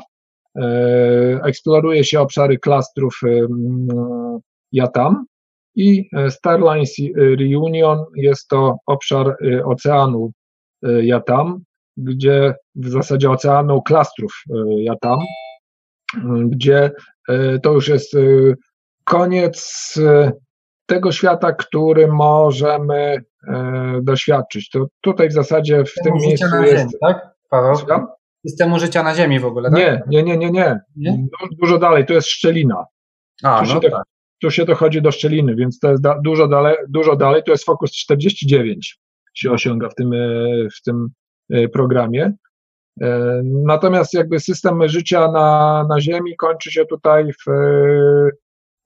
Eksploruje się obszary klastrów ja tam i Starlines Reunion jest to obszar oceanu E, Jatam, gdzie w zasadzie oceanu klastrów e, Jatam, gdzie e, to już jest koniec tego świata, który możemy doświadczyć. To tutaj w zasadzie w Systemu tym miejscu jest... Ziemi, tak, Paweł? Systemu życia na Ziemi w ogóle, tak? Nie, nie, nie, nie, nie. nie? Dużo dalej, to jest szczelina. A, no tak. tu się dochodzi do szczeliny, więc to jest da, dużo, dalej, dużo dalej, to jest fokus 49 się osiąga w tym, w tym programie. Natomiast jakby system życia na, na Ziemi kończy się tutaj w,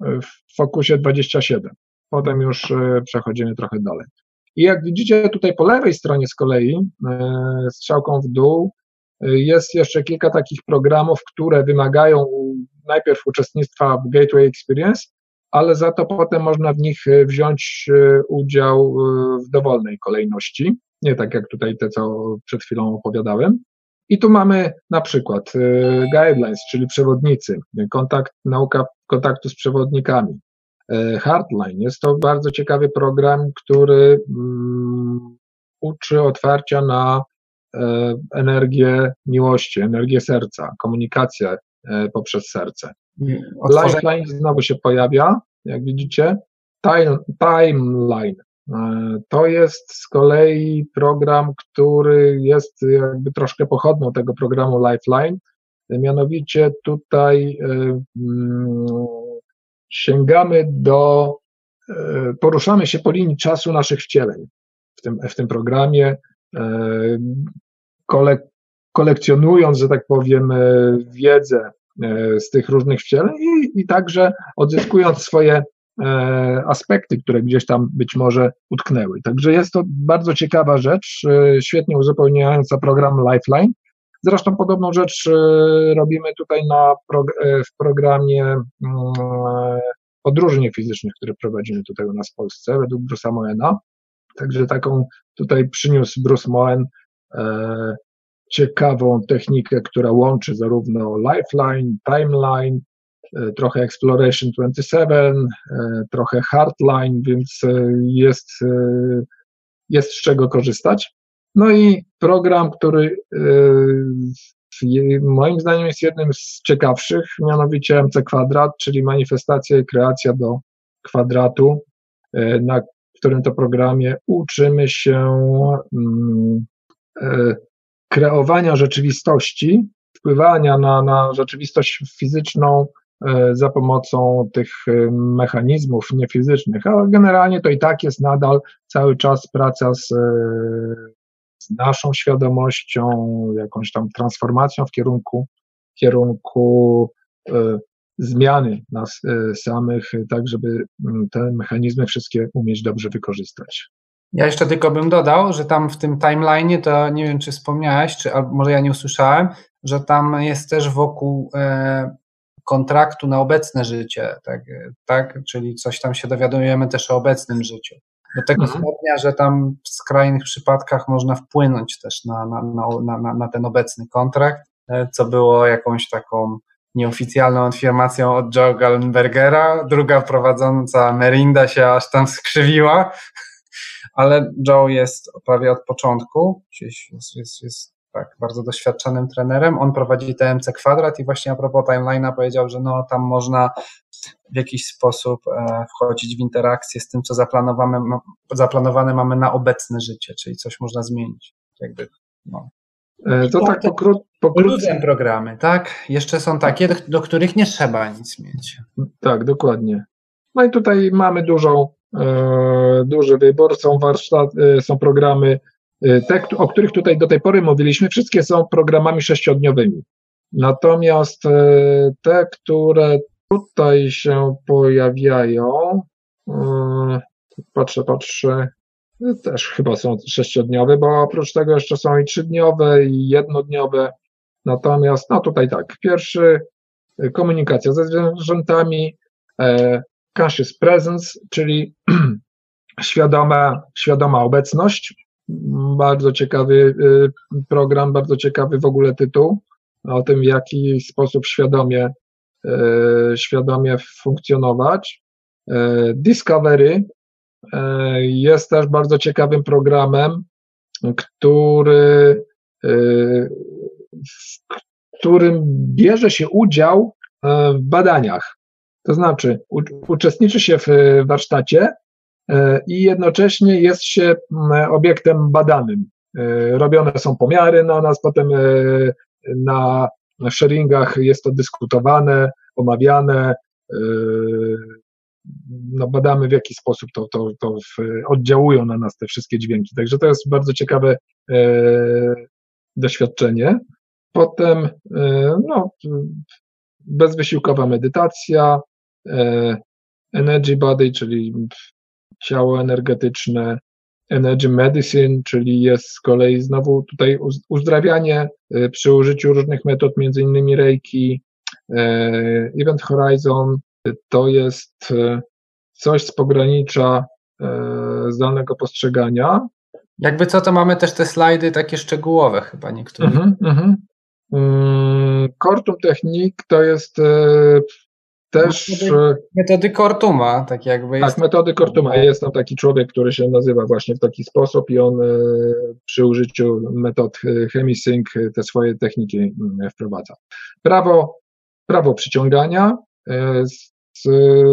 w fokusie 27. Potem już przechodzimy trochę dalej. I jak widzicie tutaj po lewej stronie z kolei, strzałką w dół, jest jeszcze kilka takich programów, które wymagają najpierw uczestnictwa w Gateway Experience, ale za to potem można w nich e, wziąć e, udział e, w dowolnej kolejności, nie tak jak tutaj te, co przed chwilą opowiadałem. I tu mamy na przykład guidelines, czyli przewodnicy, kontakt, nauka kontaktu z przewodnikami. Hardline jest to bardzo ciekawy program, który um, uczy otwarcia na E, energię miłości, energię serca, komunikację poprzez serce. Lifeline znowu się pojawia, jak widzicie. Time, timeline to jest z kolei program, który jest jakby troszkę pochodną tego programu Lifeline. Mianowicie tutaj mm, sięgamy do, poruszamy się po linii czasu naszych wcieleń w tym, w tym programie kolek kolekcjonując, że tak powiem, e, wiedzę e, z tych różnych wcieleń i, i także odzyskując swoje e, aspekty, które gdzieś tam być może utknęły. Także jest to bardzo ciekawa rzecz, świetnie uzupełniająca program Lifeline. Zresztą podobną rzecz robimy tutaj na, w programie mm, podróży fizycznych, który prowadzimy tutaj u nas w Polsce według Bruce'a Moena. Także taką tutaj przyniósł Bruce Moen E, ciekawą technikę, która łączy zarówno Lifeline, Timeline, e, trochę Exploration 27, e, trochę Hardline, więc jest, jest z czego korzystać. No i program, który moim zdaniem jest jednym z ciekawszych, mianowicie MC Kwadrat, czyli manifestacja i kreacja do kwadratu, na którym to programie uczymy się mm, E, kreowania rzeczywistości, wpływania na, na rzeczywistość fizyczną e, za pomocą tych e, mechanizmów niefizycznych, ale generalnie to i tak jest nadal cały czas praca z, z naszą świadomością, jakąś tam transformacją w kierunku, w kierunku zmiany nas samych, tak żeby te mechanizmy wszystkie umieć dobrze wykorzystać. Ja jeszcze tylko bym dodał, że tam w tym timeline to nie wiem, czy wspomniałeś, czy albo może ja nie usłyszałem, że tam jest też wokół e, kontraktu na obecne życie, tak, tak? Czyli coś tam się dowiadujemy też o obecnym życiu. Do tego mhm. stopnia, że tam w skrajnych przypadkach można wpłynąć też na, na, na, na, na ten obecny kontrakt, e, co było jakąś taką nieoficjalną informacją od Joe Gallenbergera. Druga prowadząca Merinda się aż tam skrzywiła, ale Joe jest prawie od początku, gdzieś jest, jest, jest tak, bardzo doświadczonym trenerem. On prowadzi TMC Kwadrat i właśnie a propos timeline'a powiedział, że no tam można w jakiś sposób e, wchodzić w interakcję z tym, co zaplanowane, zaplanowane mamy na obecne życie, czyli coś można zmienić. Jakby, no. E, to tak pokró- pokrótce. programy, tak? Jeszcze są takie, do, do, których nie trzeba nic mieć. Tak, dokładnie. No i tutaj mamy dużą E, duży wybór. Są warsztaty, są programy, e, te, o których tutaj do tej pory mówiliśmy, wszystkie są programami sześciodniowymi. Natomiast e, te, które tutaj się pojawiają, patrzę, patrzę, też chyba są sześciodniowe, bo oprócz tego jeszcze są i trzydniowe, i jednodniowe. Natomiast, no tutaj tak, pierwszy komunikacja ze zwierzętami, conscious presence, czyli świadoma, świadoma obecność. Bardzo ciekawy y, program, bardzo ciekawy w ogóle tytuł o tym, w jaki sposób świadomie, y, świadomie funkcjonować. Y, Discovery jest też bardzo ciekawym programem, który, w którym bierze się udział w badaniach to znaczy, uczestniczy się w warsztacie i jednocześnie jest się obiektem badanym. E, robione są pomiary na nas, potem e, na sharingach jest to dyskutowane, omawiane, no, badamy w jaki sposób to, to, to oddziałują na nas te wszystkie dźwięki. Także to jest bardzo ciekawe e, doświadczenie. Potem e, no, bezwysiłkowa medytacja, e, energy body, czyli ciało energetyczne, energy medicine, czyli jest z kolei znowu tutaj uzdrawianie e, przy użyciu różnych metod, między innymi reiki, e, event horizon, to jest e, coś z pogranicza zdalnego postrzegania. Jakby co, to mamy też te slajdy takie szczegółowe chyba niektóre. Mm -hmm, mm Kortum Technik to jest też. Metody, metody Kortuma, tak jakby. Jest... Tak, metody Kortuma. Jest tam taki człowiek, który się nazywa właśnie w taki sposób i on przy użyciu metod ChemiSync te swoje techniki mm, wprowadza. Prawo, prawo przyciągania,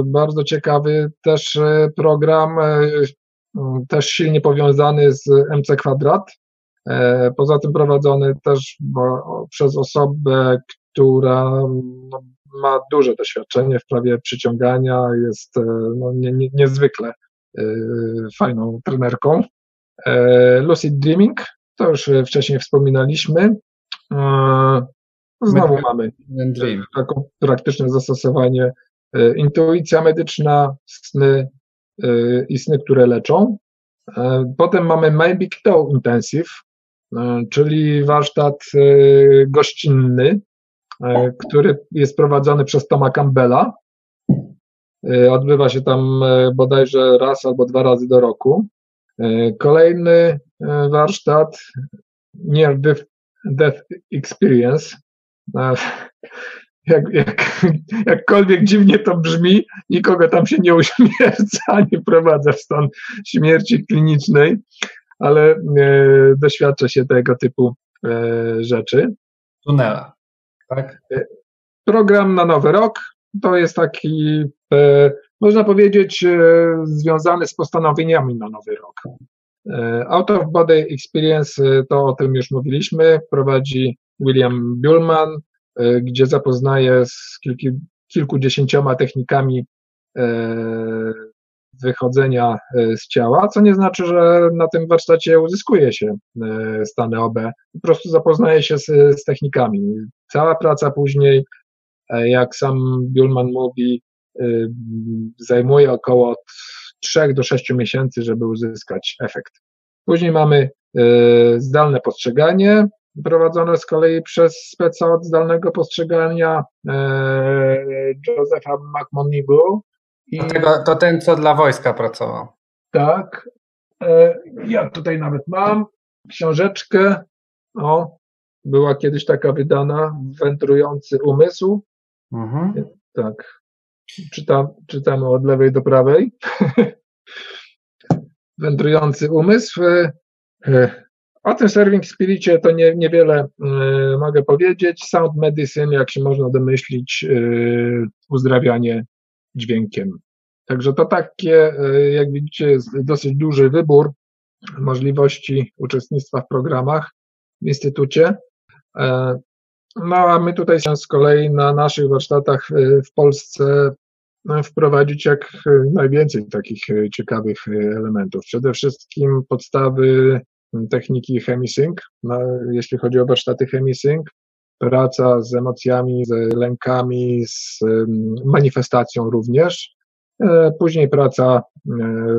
bardzo ciekawy też e, program, e, też silnie powiązany z MC Kwadrat. E, poza tym prowadzony też przez osobę, która no, ma duże doświadczenie w prawie przyciągania, jest no, nie, nie, niezwykle fajną trenerką. Lucid Dreaming, to już wcześniej wspominaliśmy. Znowu mamy takie praktyczne zastosowanie E, intuicja medyczna, sny e, i sny, które leczą. E, potem mamy My Big Toe Intensive, czyli warsztat gościnny, który jest prowadzony przez Toma Campbella. Odbywa się tam bodajże raz albo dwa razy do roku. Kolejny warsztat Near Death Experience jak, jak, jakkolwiek dziwnie to brzmi, nikogo tam się nie uśmierca, nie prowadza w stan śmierci klinicznej, ale e, doświadcza się tego typu e, rzeczy. Tunela, tak? E, program na nowy rok to jest taki, e, można powiedzieć, e, związany z postanowieniami na nowy rok. Out of Body Experience, to o tym już mówiliśmy, prowadzi William Bullman, gdzie zapoznaję z kilku, kilkudziesięcioma technikami wychodzenia e, z ciała, co nie znaczy, że na tym warsztacie uzyskuje się stany OB. Po prostu zapoznaje się z, z technikami. Cała praca później, jak sam Biulman mówi, zajmuje około 3 do 6 miesięcy, żeby uzyskać efekt. Później mamy zdalne postrzeganie, prowadzone z kolei przez speca od zdalnego postrzegania e, Josepha I, tego, to ten, co dla wojska pracował. Tak. E, ja tutaj nawet mam książeczkę. O, była kiedyś taka wydana, Wędrujący umysł. Mhm. Tak. Czytam, czytamy od lewej do prawej. Wędrujący umysł. E, o tym Serving Spiricie to nie, niewiele mogę powiedzieć. Sound Medicine, jak się można domyślić, uzdrawianie dźwiękiem. Także to takie, y, jak widzicie, jest dosyć duży wybór możliwości uczestnictwa w programach w Instytucie. E, no a my tutaj z kolei na naszych warsztatach w Polsce wprowadzić jak najwięcej takich ciekawych elementów. Przede wszystkim podstawy techniki ChemiSync, no, jeśli chodzi o warsztaty ChemiSync, praca z emocjami, z lękami, z manifestacją również. E, później praca e,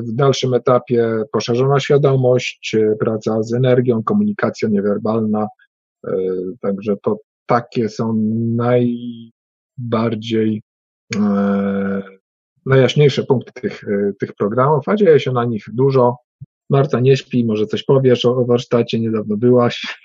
w dalszym etapie poszerzona świadomość, e, praca z energią, komunikacja niewerbalna. Także to takie są najbardziej najjaśniejsze punkty tych, tych programów, a dzieje się na nich dużo. Marta, nie śpi, może coś powiesz o, o warsztacie, niedawno byłaś.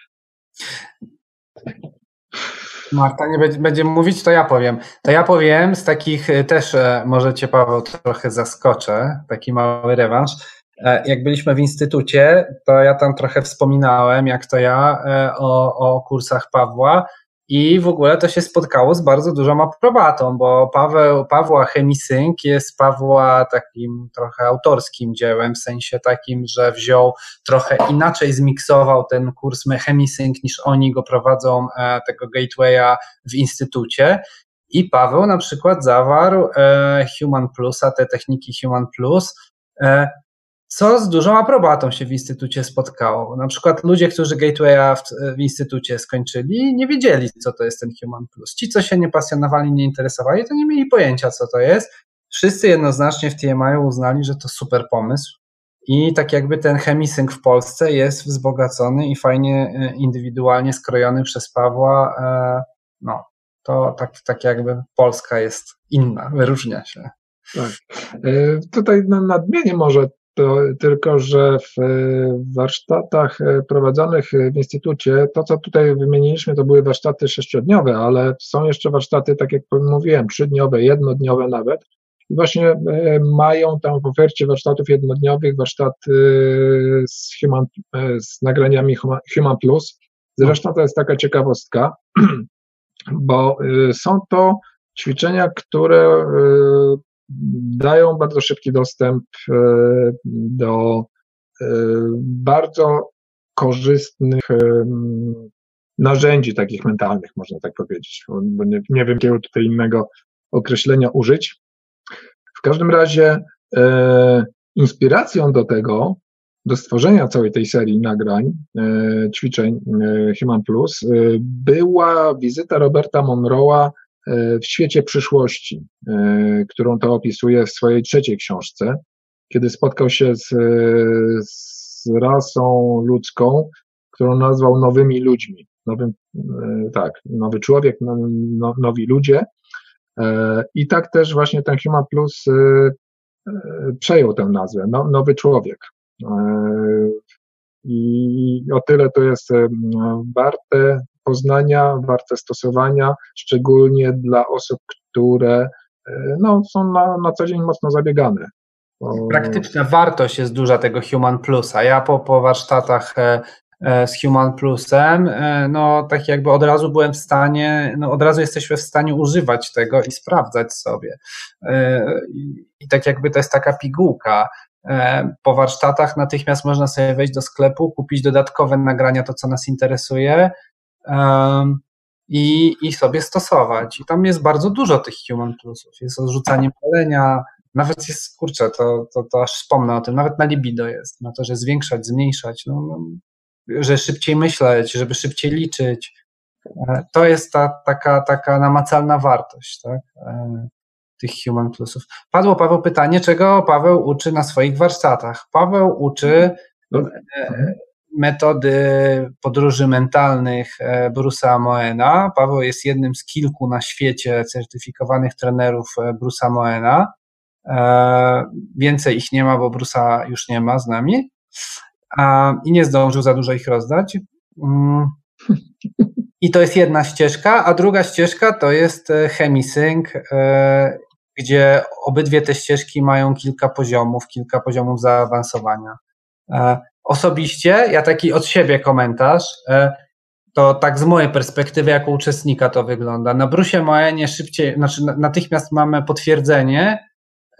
Marta nie będzie, mówić, to ja powiem. To ja powiem z takich e, też, e, może Cię Paweł trochę zaskoczę, taki mały rewanż. E, jak byliśmy w instytucie, to ja tam trochę wspominałem, jak to ja, o, o kursach Pawła i w ogóle to się spotkało z bardzo dużą aprobatą, bo Paweł, Pawła Chemisync jest Pawła takim trochę autorskim dziełem, w sensie takim, że wziął trochę inaczej zmiksował ten kurs Chemisync niż oni go prowadzą, e, tego gatewaya w instytucie. I Paweł na przykład zawarł e, Human Plusa, te techniki Human Plus, e, co z dużą aprobatą się w instytucie spotkało. Na przykład ludzie, którzy Gatewaya w, w, instytucie skończyli, nie wiedzieli, co to jest ten Human Plus. Ci, co się nie pasjonowali, nie interesowali, to nie mieli pojęcia, co to jest. Wszyscy jednoznacznie w TMI uznali, że to super pomysł. I tak jakby ten chemisync w Polsce jest wzbogacony i fajnie e, indywidualnie skrojony przez Pawła. E, no, to tak, tak jakby Polska jest inna, wyróżnia się. Tak. E, tutaj nadmienię może to tylko, że w warsztatach prowadzonych w Instytucie, to co tutaj wymieniliśmy, to były warsztaty sześciodniowe, ale są jeszcze warsztaty, tak jak mówiłem, trzydniowe, jednodniowe nawet. I właśnie e, mają tam w ofercie warsztatów jednodniowych warsztaty z, human, e, z nagraniami Human Plus. Zresztą to jest taka ciekawostka, bo e, są to ćwiczenia, które dają bardzo szybki dostęp do bardzo korzystnych narzędzi takich mentalnych, można tak powiedzieć, bo nie, nie wiem, jakiego tutaj innego określenia użyć. W każdym razie e, inspiracją do tego, do stworzenia całej tej serii nagrań, e, ćwiczeń e, Human Plus, e, była wizyta Roberta Monroe'a e, w świecie przyszłości, e, którą to opisuje w swojej trzeciej książce, kiedy spotkał się z, z rasą ludzką, którą nazwał nowymi ludźmi. Nowym, tak, nowy człowiek, no, no, nowi ludzie, E, I tak też właśnie ten Human Plus e, e, przejął tę nazwę, no, nowy człowiek. I o tyle to jest warte poznania, warte stosowania, szczególnie dla osób, które no, są na, na co dzień mocno zabiegane. Praktyczna wartość jest duża tego Human Plusa. Ja po, po warsztatach E, z Human Plusem, e, no tak jakby od razu byłem w stanie, no od razu jesteśmy w stanie używać tego i sprawdzać sobie. E, I tak jakby to jest taka pigułka. Po warsztatach natychmiast można sobie wejść do sklepu, kupić dodatkowe nagrania, to co nas interesuje i, i sobie stosować. I tam jest bardzo dużo tych Human Plusów. Jest odrzucanie palenia, nawet jest, kurczę, to, to, to aż wspomnę o tym, nawet na libido jest, na to, że zwiększać, zmniejszać. No, no że szybciej myśleć, żeby szybciej liczyć. E, to jest ta taka, taka namacalna wartość tak? E, tych Human Plusów. Padło Paweł pytanie, czego Paweł uczy na swoich warsztatach. Paweł uczy no. E, metody podróży mentalnych Bruce'a Moena. Paweł jest jednym z kilku na świecie certyfikowanych trenerów Bruce'a Moena. Więcej ich nie ma, bo Bruce'a już nie ma z nami i nie zdążył za dużo ich rozdać. Mm. I to jest jedna ścieżka, a druga ścieżka to jest e, chemisync, e, gdzie obydwie te ścieżki mają kilka poziomów, kilka poziomów zaawansowania. E, osobiście, ja taki od siebie komentarz, to tak z mojej perspektywy jako uczestnika to wygląda. Na Brusie Moenie szybciej, znaczy natychmiast mamy potwierdzenie,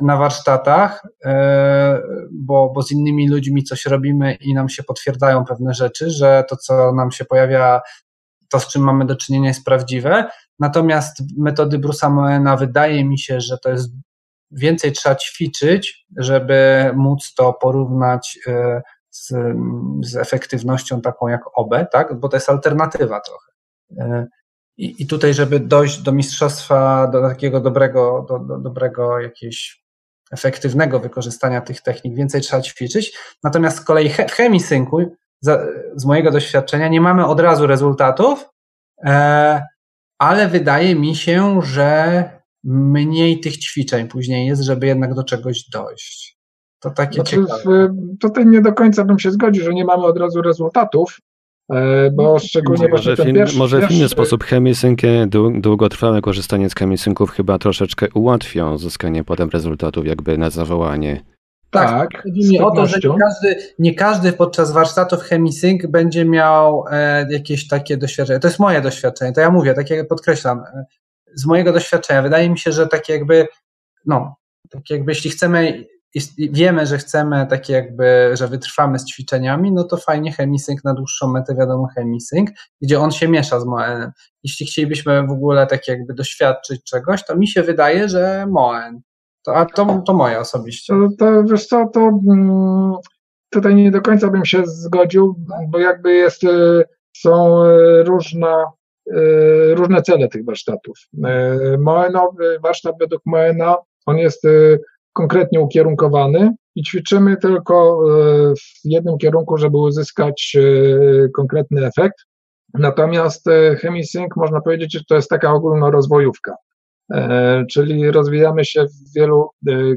na warsztatach, e, bo, bo z innymi ludźmi coś robimy i nam się potwierdzają pewne rzeczy, że to, co nam się pojawia, to z czym mamy do czynienia jest prawdziwe. Natomiast metody Bruce'a Moena wydaje mi się, że to jest więcej trzeba ćwiczyć, żeby móc to porównać e, z, z efektywnością taką jak OB, tak? bo to jest alternatywa trochę. E, I, I tutaj, żeby dojść do mistrzostwa, do takiego dobrego, do, do dobrego jakiejś efektywnego wykorzystania tych technik więcej trzeba ćwiczyć. Natomiast z kolei w chemisynku, z mojego doświadczenia, nie mamy od razu rezultatów, e, ale wydaje mi się, że mniej tych ćwiczeń później jest, żeby jednak do czegoś dojść. To takie znaczy, ciekawe. Tutaj nie do końca bym się zgodził, że nie mamy od razu rezultatów, E, bo no, szczególnie może, ten pierwszy, może w inny sposób chemisynki, długotrwałe korzystanie z chemisynków chyba troszeczkę ułatwią uzyskanie potem rezultatów jakby na zawołanie. Tak, tak chodzi mi o to, że nie każdy, nie każdy podczas warsztatów chemisync będzie miał e, jakieś takie doświadczenie. To jest moje doświadczenie, to ja mówię, tak jak podkreślam, e, z mojego doświadczenia wydaje mi się, że tak jakby, no, tak jakby jeśli chcemy wiemy, że chcemy takie jakby, że wytrwamy z ćwiczeniami, no to fajnie chemisync na dłuższą metę, wiadomo chemisync, gdzie on się miesza z Moenem. Jeśli chcielibyśmy w ogóle tak jakby doświadczyć czegoś, to mi się wydaje, że Moen. To, a to, to moje osobiście. To, to wiesz co, to mm, tutaj nie do końca bym się zgodził, bo jakby jest, y, są y, różne, y, różne cele tych warsztatów. Moenowy warsztat według Moena, on jest konkretnie ukierunkowany i ćwiczymy tylko w jednym kierunku, żeby uzyskać konkretny efekt. Natomiast Chemisync można powiedzieć, że to jest taka ogólnorozwojówka. Czyli rozwijamy się w wielu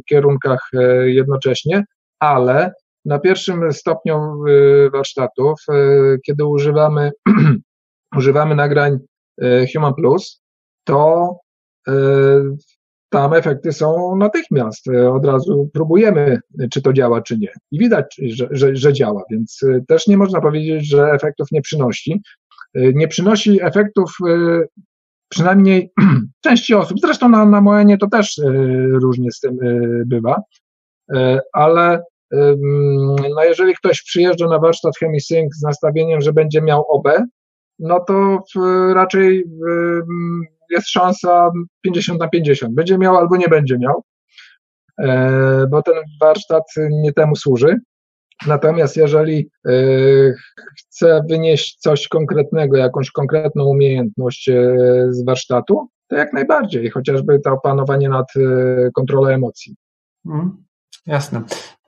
kierunkach jednocześnie, ale na pierwszym stopniu warsztatów, kiedy używamy, używamy nagrań Human Plus, to tam efekty są natychmiast. Od razu próbujemy, czy to działa, czy nie. I widać, że, że, że działa, więc też nie można powiedzieć, że efektów nie przynosi. Nie przynosi efektów przynajmniej części osób. Zresztą na, na Moenie to też różnie z tym bywa, ale no jeżeli ktoś przyjeżdża na warsztat ChemiSync z nastawieniem, że będzie miał OB, no to raczej jest szansa 50 na 50. Będzie miał albo nie będzie miał, e, bo ten warsztat nie temu służy. Natomiast jeżeli e, chce wynieść coś konkretnego, jakąś konkretną umiejętność e, z warsztatu, to jak najbardziej, chociażby to opanowanie nad kontrolą emocji. Mm, jasne.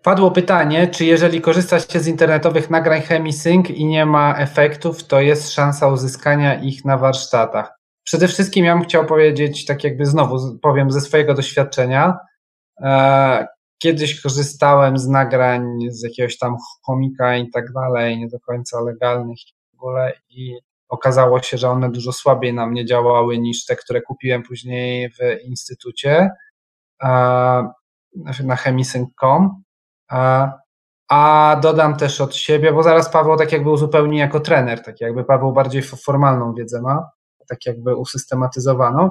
Padło pytanie, czy jeżeli korzysta się z internetowych nagrań ChemiSync i nie ma efektów, to jest szansa uzyskania ich na warsztatach. Przede wszystkim ja bym chciał powiedzieć, tak jakby znowu powiem ze swojego doświadczenia. E, kiedyś korzystałem z nagrań z jakiegoś tam chomika i tak dalej, nie do końca legalnych w ogóle i okazało się, że one dużo słabiej na mnie działały niż te, które kupiłem później w instytucie e, na chemisync.com. A dodam też od siebie, bo zaraz Paweł tak jakby uzupełni jako trener, tak jakby Paweł bardziej formalną wiedzę ma, tak jakby usystematyzowaną.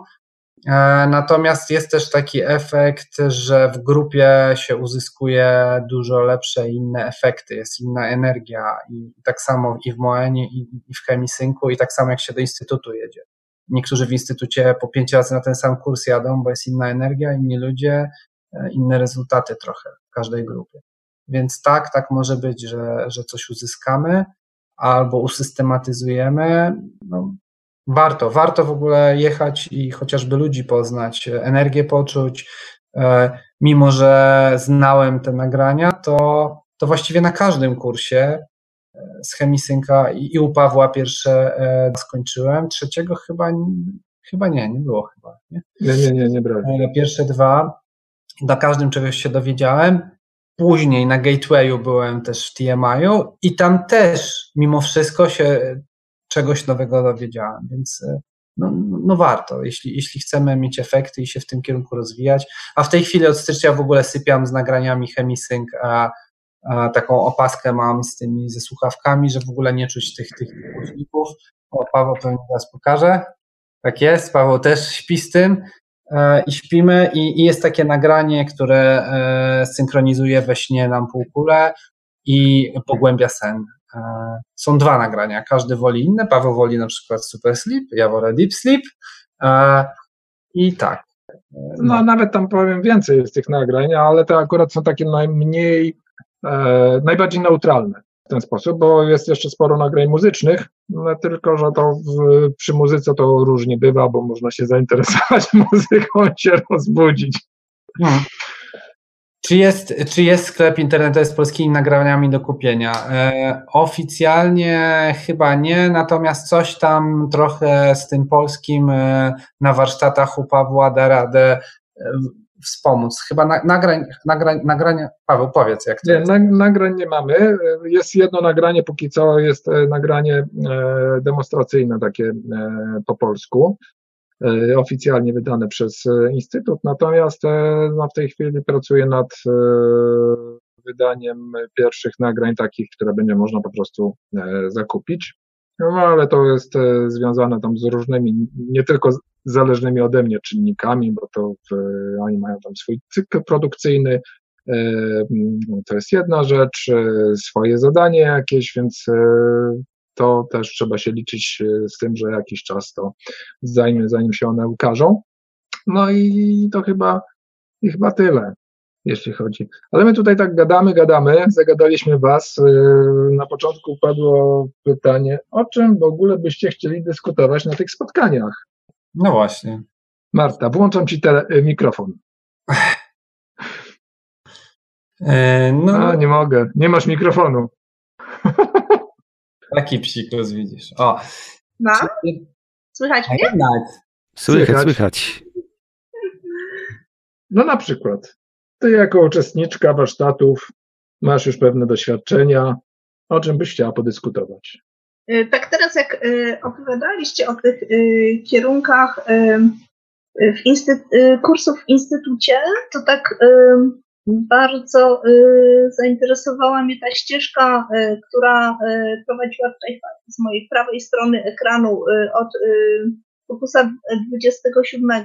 E, natomiast jest też taki efekt, że w grupie się uzyskuje dużo lepsze inne efekty, jest inna energia i tak samo i w Moenie i w Chemisynku i tak samo jak się do instytutu jedzie. Niektórzy w instytucie po pięć razy na ten sam kurs jadą, bo jest inna energia, inni ludzie, e, inne rezultaty trochę w każdej grupie. Więc tak, tak może być, że, że coś uzyskamy albo usystematyzujemy. No, warto, warto w ogóle jechać i chociażby ludzi poznać, energię poczuć. E, mimo, że znałem te nagrania, to, to właściwie na każdym kursie e, z chemisynka i, u Pawła pierwsze e, skończyłem, trzeciego chyba, chyba nie, nie było chyba. Nie, nie, nie, nie, nie brałem. Pierwsze dwa, na każdym czegoś się dowiedziałem Później na Gatewayu byłem też w TMI-u i tam też mimo wszystko się czegoś nowego dowiedziałem, więc e, no, no, warto, jeśli, jeśli chcemy mieć efekty i się w tym kierunku rozwijać. A w tej chwili od stycznia w ogóle sypiam z nagraniami ChemiSync, a, a taką opaskę mam z tymi ze słuchawkami, że w ogóle nie czuć tych, tych głośników. O, Paweł pewnie teraz pokaże. Tak jest, Paweł też śpi z tym. E, i śpimy i, i, jest takie nagranie, które e, synchronizuje we śnie nam półkulę i pogłębia sen. E, są dwa nagrania, każdy woli inne. Paweł woli na przykład Super Sleep, ja wolę Deep Sleep i tak. No nawet tam powiem więcej jest tych nagrań, ale te akurat są takie najmniej, najbardziej neutralne w ten sposób, bo jest jeszcze sporo nagrań muzycznych, no, tylko że to w, przy muzyce to różnie bywa, bo można się zainteresować muzyką i się rozbudzić. Hmm. Czy jest, czy jest sklep internetowy z polskimi nagraniami do kupienia? E, oficjalnie chyba nie, natomiast coś tam trochę z tym polskim e, na warsztatach u Pawła da radę. E, wspomóc? Chyba nagrań, nagrań, nagrania, Paweł powiedz jak to nie, jest. nagrań nie mamy, jest jedno nagranie, póki co jest e, nagranie e, demonstracyjne takie e, po polsku, oficjalnie wydane przez Instytut, natomiast no, w tej chwili pracuję nad wydaniem pierwszych nagrań takich, które będzie można po prostu zakupić. No ale to jest związane tam z różnymi, nie tylko zależnymi ode mnie czynnikami, bo to w, oni mają tam swój cykl produkcyjny, to jest jedna rzecz, swoje zadanie jakieś, więc to też trzeba się liczyć z tym, że jakiś czas to zajmie, zanim się one ukażą. No i to chyba, i chyba tyle jeśli chodzi. Ale my tutaj tak gadamy, gadamy, zagadaliśmy Was. Y, na początku padło pytanie, o czym w ogóle byście chcieli dyskutować na tych spotkaniach? No właśnie. Marta, włączam Ci te, y, mikrofon. E, no. A, nie mogę, nie masz mikrofonu. Taki psikus widzisz. O. No? Słychać mnie? Słychać, słychać. No na przykład. Ty jako uczestniczka warsztatów masz już pewne doświadczenia. O czym byś chciała podyskutować? Y, tak teraz jak y, opowiadaliście o tych y, kierunkach w instyt- kursów w instytucie, to tak bardzo zainteresowała mnie ta ścieżka, która prowadziła tutaj z mojej prawej strony ekranu od fokusa 27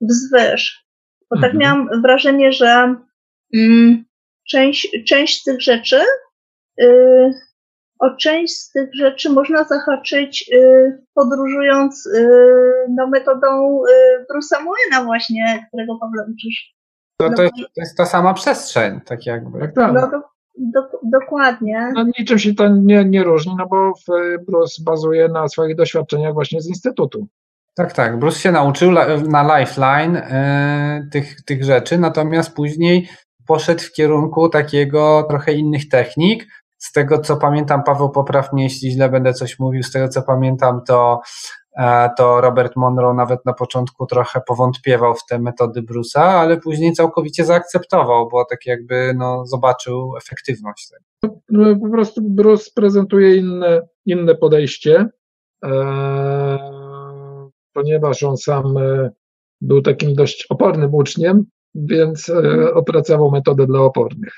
wzwyż. Bo tak mhm. miałam wrażenie, że mm, część, część z tych rzeczy, y, o część z tych rzeczy można zahaczyć y, podróżując y, no, metodą y, Bruce'a Moena właśnie, którego Paweł uczysz. To, no to, jest, to jest ta sama przestrzeń, tak jakby. Tak, tak. No, do, do, dokładnie. No, niczym się to nie, nie różni, no bo Bruce bazuje na swoich doświadczeniach właśnie z Instytutu. Tak, tak. Bruce się nauczył na Lifeline y, tych, tych rzeczy, natomiast później poszedł w kierunku takiego trochę innych technik. Z tego co pamiętam, Paweł popraw mnie, jeśli źle będę coś mówił, z tego co pamiętam, to, e, to Robert Monroe nawet na początku trochę powątpiewał w te metody Bruce'a, ale później całkowicie zaakceptował, bo tak jakby no, zobaczył efektywność. No, po prostu Bruce prezentuje inne, inne podejście. Eee ponieważ on sam e, był takim dość opornym uczniem, więc e, opracował metodę dla opornych.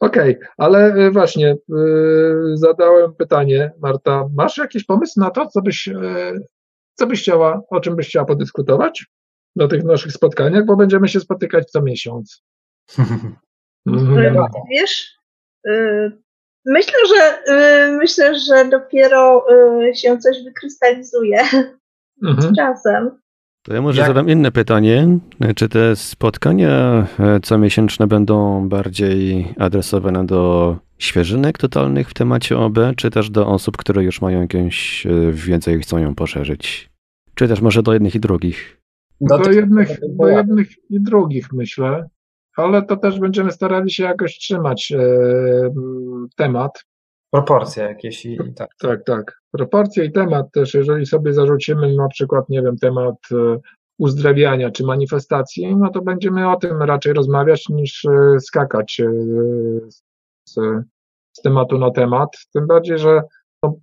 Okej, okay, ale e, właśnie zadałem pytanie, Marta, masz jakiś pomysł na to, co byś, co byś chciała, o czym byś chciała podyskutować na tych naszych spotkaniach, bo będziemy się spotykać co miesiąc. Mhm. Wiesz, myślę, że myślę, że dopiero się coś wykrystalizuje mhm. z czasem. To ja może Jak? zadam inne pytanie. Czy te spotkania e, comiesięczne będą bardziej adresowane do świeżynek totalnych w temacie OB, czy też do osób, które już mają jakąś e, wiedzę i chcą ją poszerzyć? Czy też może do jednych i drugich? Do, do, jednych, do jednych i drugich myślę, ale to też będziemy starali się jakoś trzymać e, temat, Proporcje jakieś i, i tak. Tak, tak. Proporcje i temat też, jeżeli sobie zarzucimy na przykład, nie wiem, temat e, uzdrawiania czy manifestacji, no to będziemy o tym raczej rozmawiać niż e, skakać e, z, z tematu na temat. Tym bardziej, że no,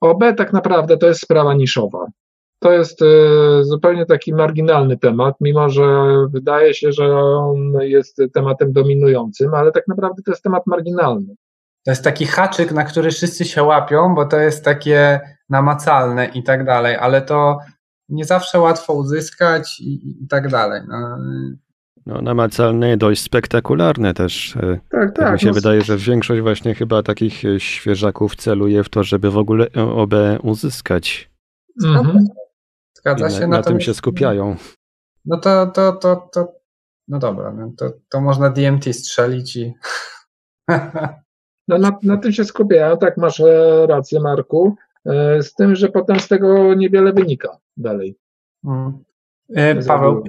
OB tak naprawdę to jest sprawa niszowa. To jest zupełnie taki marginalny temat, mimo że wydaje się, że on jest tematem dominującym, ale tak naprawdę to jest temat marginalny. To jest taki haczyk, na który wszyscy się łapią, bo to jest takie namacalne i tak dalej, ale to nie zawsze łatwo uzyskać i, i tak dalej. No. No, namacalne i dość spektakularne też. E, tak, tak. tak mi się no. wydaje, że większość właśnie chyba takich e, świeżaków celuje w to, żeby w ogóle OB uzyskać. Mhm. Zgadza się. Na, na tym się skupiają. No to, to, to, to no dobra, no to, to można DMT strzelić i No na, na tym się skupiają, tak masz e, rację Marku, e, z tym, że potem z tego niewiele wynika dalej. Hmm. Paweł,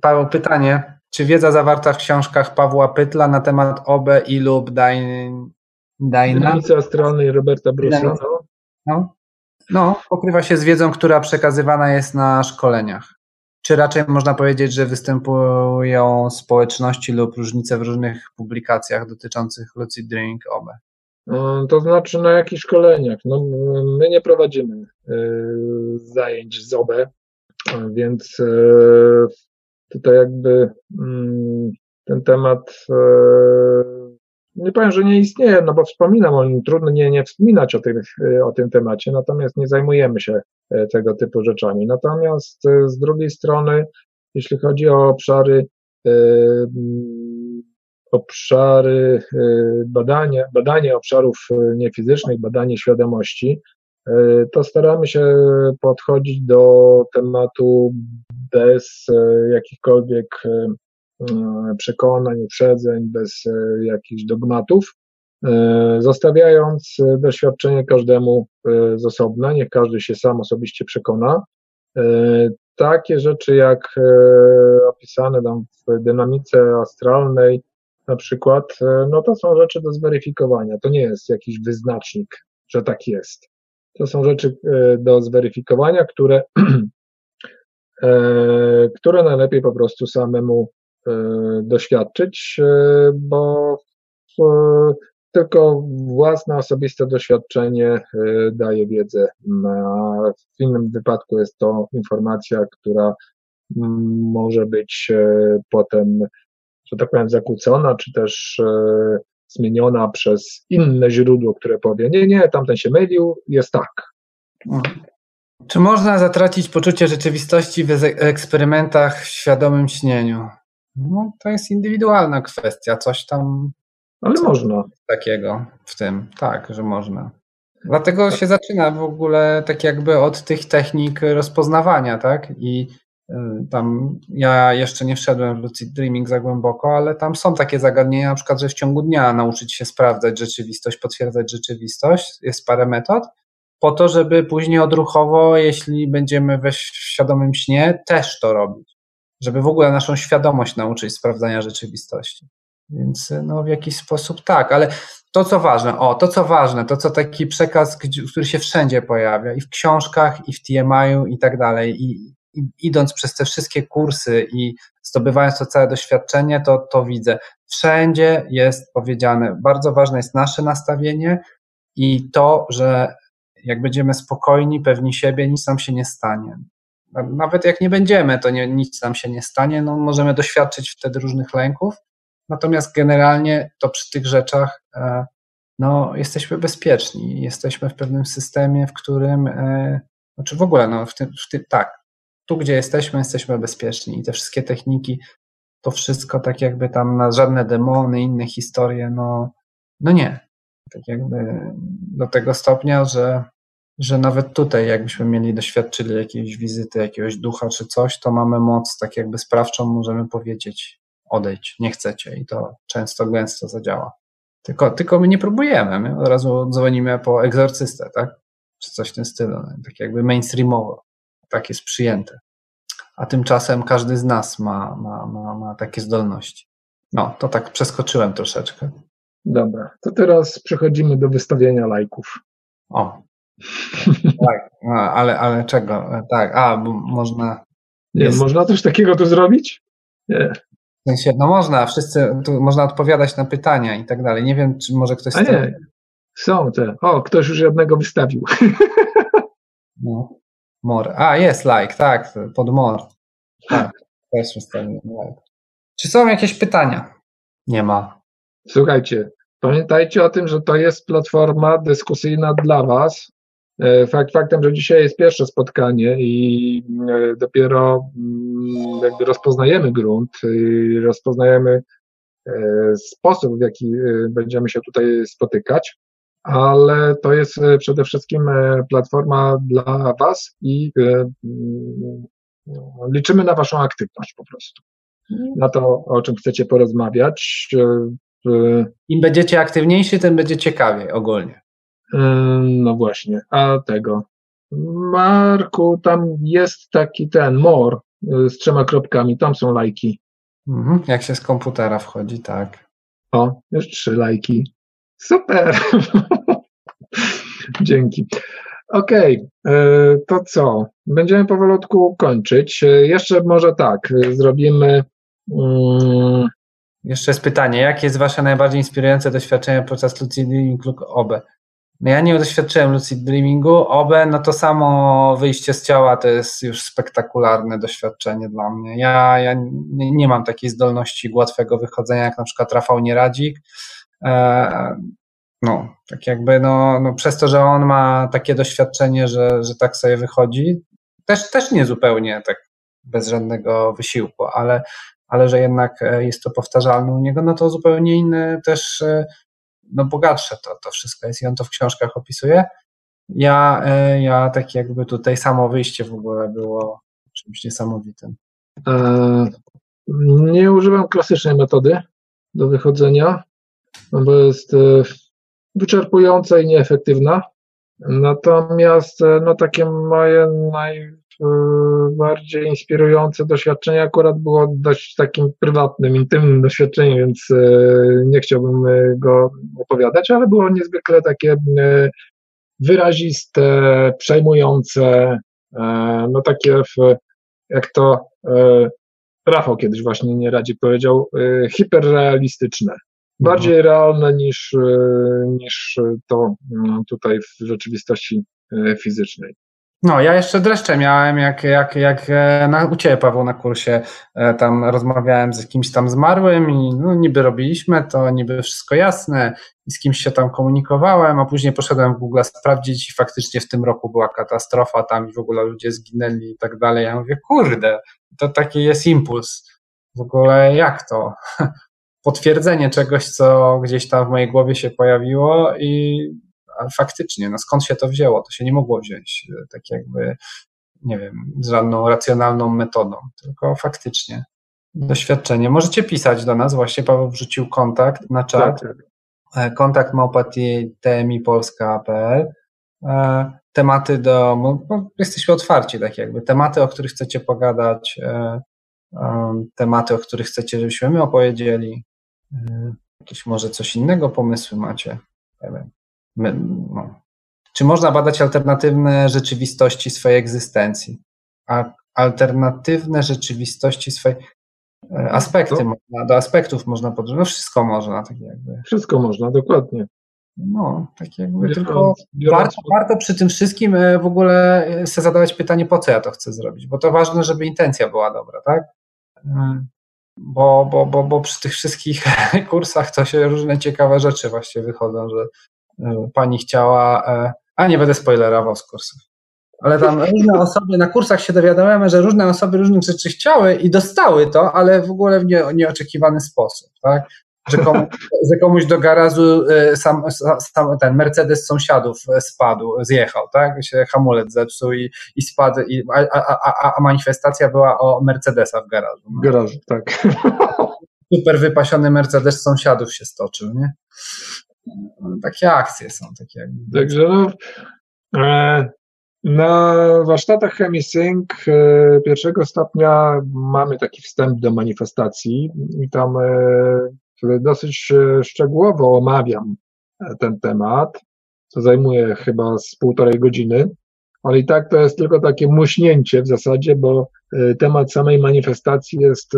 Paweł, pytanie. Czy wiedza zawarta w książkach Pawła Pytla na temat OB i lub Dynamica Dynamice strony Roberta Brusa. No. no. no, pokrywa się z wiedzą, która przekazywana jest na szkoleniach. Czy raczej można powiedzieć, że występują społeczności lub różnice w różnych publikacjach dotyczących Lucid Drink OB? No, to znaczy na jakich szkoleniach? No, my nie prowadzimy y, zajęć z OB, więc y, tutaj jakby mm, ten temat y, nie powiem, że nie istnieje, no bo wspominam o nim, trudno nie, nie wspominać o tym, o tym temacie, natomiast nie zajmujemy się e, tego typu rzeczami. Natomiast e, z drugiej strony, jeśli chodzi o obszary obszary badania, badanie obszarów niefizycznych, badanie świadomości, to staramy się podchodzić do tematu bez jakichkolwiek przekonań, uprzedzeń, bez jakichś dogmatów. E, zostawiając e, doświadczenie każdemu e, z osobna, niech każdy się sam osobiście przekona. Takie rzeczy jak opisane tam w dynamice astralnej, na przykład, no to są rzeczy do zweryfikowania. To nie jest jakiś wyznacznik, że tak jest. To są rzeczy do zweryfikowania, które, które najlepiej po prostu samemu doświadczyć, bo tylko własne osobiste doświadczenie daje wiedzę. W innym wypadku jest to informacja, która może być potem, że tak powiem, zakłócona, czy też zmieniona przez inne źródło, które powie, nie, nie, tamten się mylił, jest tak. Czy można zatracić poczucie rzeczywistości w eksperymentach w świadomym śnieniu? No, to jest indywidualna kwestia. Coś tam ale Co można. Takiego w tym, tak, że można. Dlatego się zaczyna w ogóle tak jakby od tych technik rozpoznawania, tak? I y, tam ja jeszcze nie wszedłem w lucid dreaming za głęboko, ale tam są takie zagadnienia, na przykład, że w ciągu dnia nauczyć się sprawdzać rzeczywistość, potwierdzać rzeczywistość. Jest parę metod po to, żeby później odruchowo, jeśli będziemy we świadomym śnie, też to robić. Żeby w ogóle naszą świadomość nauczyć sprawdzania rzeczywistości. Więc no, w jakiś sposób tak, ale to co ważne, o, to co ważne, to co taki przekaz, który się wszędzie pojawia i w książkach, i w TMI-u i tak dalej, i, i idąc przez te wszystkie kursy i zdobywając to całe doświadczenie, to, to widzę. Wszędzie jest powiedziane, bardzo ważne jest nasze nastawienie i to, że jak będziemy spokojni, pewni siebie, nic nam się nie stanie. Nawet jak nie będziemy, to nie, nic nam się nie stanie. No, możemy doświadczyć wtedy różnych lęków, Natomiast generalnie to przy tych rzeczach e, no, jesteśmy bezpieczni, jesteśmy w pewnym systemie, w którym, e, znaczy w ogóle, no, w tym, w tym, tak, tu gdzie jesteśmy, jesteśmy bezpieczni i te wszystkie techniki, to wszystko tak jakby tam na żadne demony, inne historie, no, no nie. Tak jakby do tego stopnia, że, że nawet tutaj, jakbyśmy mieli doświadczyli jakiejś wizyty, jakiegoś ducha czy coś, to mamy moc tak jakby sprawczą, możemy powiedzieć, odejdź, nie chcecie i to często, gęsto zadziała. Tylko, tylko my nie próbujemy, my od razu dzwonimy po egzorcystę, tak? Czy coś w tym stylu, tak jakby mainstreamowo. Tak jest przyjęte. A tymczasem każdy z nas ma, ma, ma, ma takie zdolności. No, to tak przeskoczyłem troszeczkę. Dobra, to teraz przechodzimy do wystawienia lajków. O. tak, ale, ale czego? Tak, a, bo można. Nie, jest... można coś takiego tu zrobić? Nie. W sensie, no można, wszyscy, tu można odpowiadać na pytania i tak dalej. Nie wiem, czy może ktoś... A nie, są te. O, ktoś już jednego wystawił. No, more. A, jest like, tak, pod more. Tak, też wystawiłem like. Czy są jakieś pytania? Nie ma. Słuchajcie, pamiętajcie o tym, że to jest platforma dyskusyjna dla Was, fakt faktem, że dzisiaj jest pierwsze spotkanie i e, dopiero mm, jakby rozpoznajemy grunt i rozpoznajemy e, sposób, w jaki będziemy się tutaj spotykać, ale to jest przede wszystkim platforma dla Was i mm, liczymy na Waszą aktywność po prostu. Na to, o czym chcecie porozmawiać. Im będziecie aktywniejsi, tym będzie ciekawiej ogólnie. No właśnie, a tego. Marku, tam jest taki ten more y, z trzema kropkami, tam są lajki. Mhm, jak się z komputera wchodzi, tak. O, już trzy lajki. Super. Dzięki. Okej, okay, to co? Będziemy powolutku kończyć. Y, jeszcze może tak, y, zrobimy. Um... Jeszcze jest pytanie, jakie jest Wasze najbardziej inspirujące doświadczenie podczas Lucid Dreaming OBE? No ja nie doświadczyłem lucid dreamingu. Obe, no to samo wyjście z ciała to jest już spektakularne doświadczenie dla mnie. Ja, ja nie, nie mam takiej zdolności łatwego wychodzenia, jak na przykład Rafał Nieradzik. E, no, tak jakby, no, no przez to, że on ma takie doświadczenie, że, że tak sobie wychodzi, też, też nie zupełnie tak bez żadnego wysiłku, ale, ale że jednak e, jest to powtarzalne u niego, no to zupełnie inne też, e, no bogatsze to, to wszystko jest i on to w książkach opisuje. Ja, ja tak jakby tutaj samo wyjście w ogóle było czymś niesamowitym. Nie używam klasycznej metody do wychodzenia, no bo jest wyczerpująca i nieefektywna. Natomiast e, no, takie moje najbardziej inspirujące doświadczenie. Akurat było dość takim prywatnym, intymnym doświadczeniem, więc e, nie chciałbym e, go opowiadać, ale było niezwykle takie wyraziste, przejmujące, no takie jak to Rafał kiedyś właśnie nie radzi powiedział, hiperrealistyczne. Bardziej realne niż, e, niż to no, tutaj w rzeczywistości e, fizycznej. No, ja jeszcze dreszcze miałem, jak, jak, jak e, na, u Ciebie, Paweł, na kursie tam rozmawiałem z kimś tam zmarłym i no, niby robiliśmy to, niby wszystko jasne i z kimś się tam komunikowałem, a później poszedłem w Google sprawdzić i faktycznie w tym roku była katastrofa tam i w ogóle ludzie zginęli i tak dalej. Ja mówię, kurde, to taki jest impuls. W ogóle jak to? potwierdzenie czegoś, co gdzieś tam w mojej głowie się pojawiło i faktycznie, no skąd się to wzięło? To się nie mogło wziąć e, tak jakby, nie wiem, z żadną racjonalną metodą, tylko faktycznie doświadczenie. Możecie pisać do nas, właśnie Paweł wrzucił kontakt na czat, tak, tak. E, kontakt małpati.tmipolska.pl e, tematy do, no, jesteśmy otwarci tak jakby, tematy, o których chcecie pogadać, tematy, o których chcecie, żebyśmy my opowiedzieli, jakieś może coś innego pomysły macie? My, no. Czy można badać alternatywne rzeczywistości swojej egzystencji? A alternatywne rzeczywistości swojej e, aspekty, można, do aspektów można podróżować, no wszystko można, tak jakby. Wszystko można, dokładnie. No, tak jakby biorąc, tylko biorąc... Warto, warto przy tym wszystkim e, w ogóle sobie zadawać pytanie, po co ja to chcę zrobić, bo to ważne, żeby intencja była dobra, tak? bo, bo, bo, bo przy tych wszystkich kursach to się różne ciekawe rzeczy właśnie wychodzą, że e, pani chciała, e, a nie będę spoilerował z kursów. Ale tam różne osoby na kursach się dowiadujemy, że różne osoby różnych rzeczy chciały i dostały to, ale w ogóle w nie, nieoczekiwany sposób, tak? Że, komu, że komuś do garażu e, sam, sam, ten Mercedes sąsiadów spadł, zjechał, tak? Się hamulec zepsuł i, i spadł, i, a, a, a, manifestacja była o Mercedesa w garażu. No. W garażu, tak. Super wypasiony Mercedes sąsiadów się stoczył, nie? Takie akcje są, takie Także no, e, na warsztatach ChemiSync e, pierwszego stopnia mamy taki wstęp do manifestacji i tam e, dosyć szczegółowo omawiam ten temat, co zajmuje chyba z półtorej godziny, ale i tak to jest tylko takie muśnięcie w zasadzie, bo temat samej manifestacji jest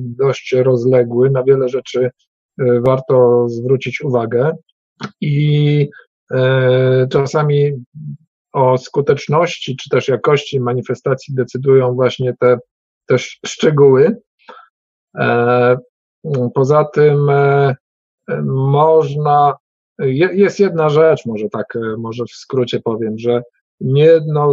dość rozległy, na wiele rzeczy warto zwrócić uwagę i czasami o skuteczności czy też jakości manifestacji decydują właśnie te też szczegóły. Poza tym e, e, można, jest jedna rzecz, może tak, e, może w skrócie powiem, że niejedno,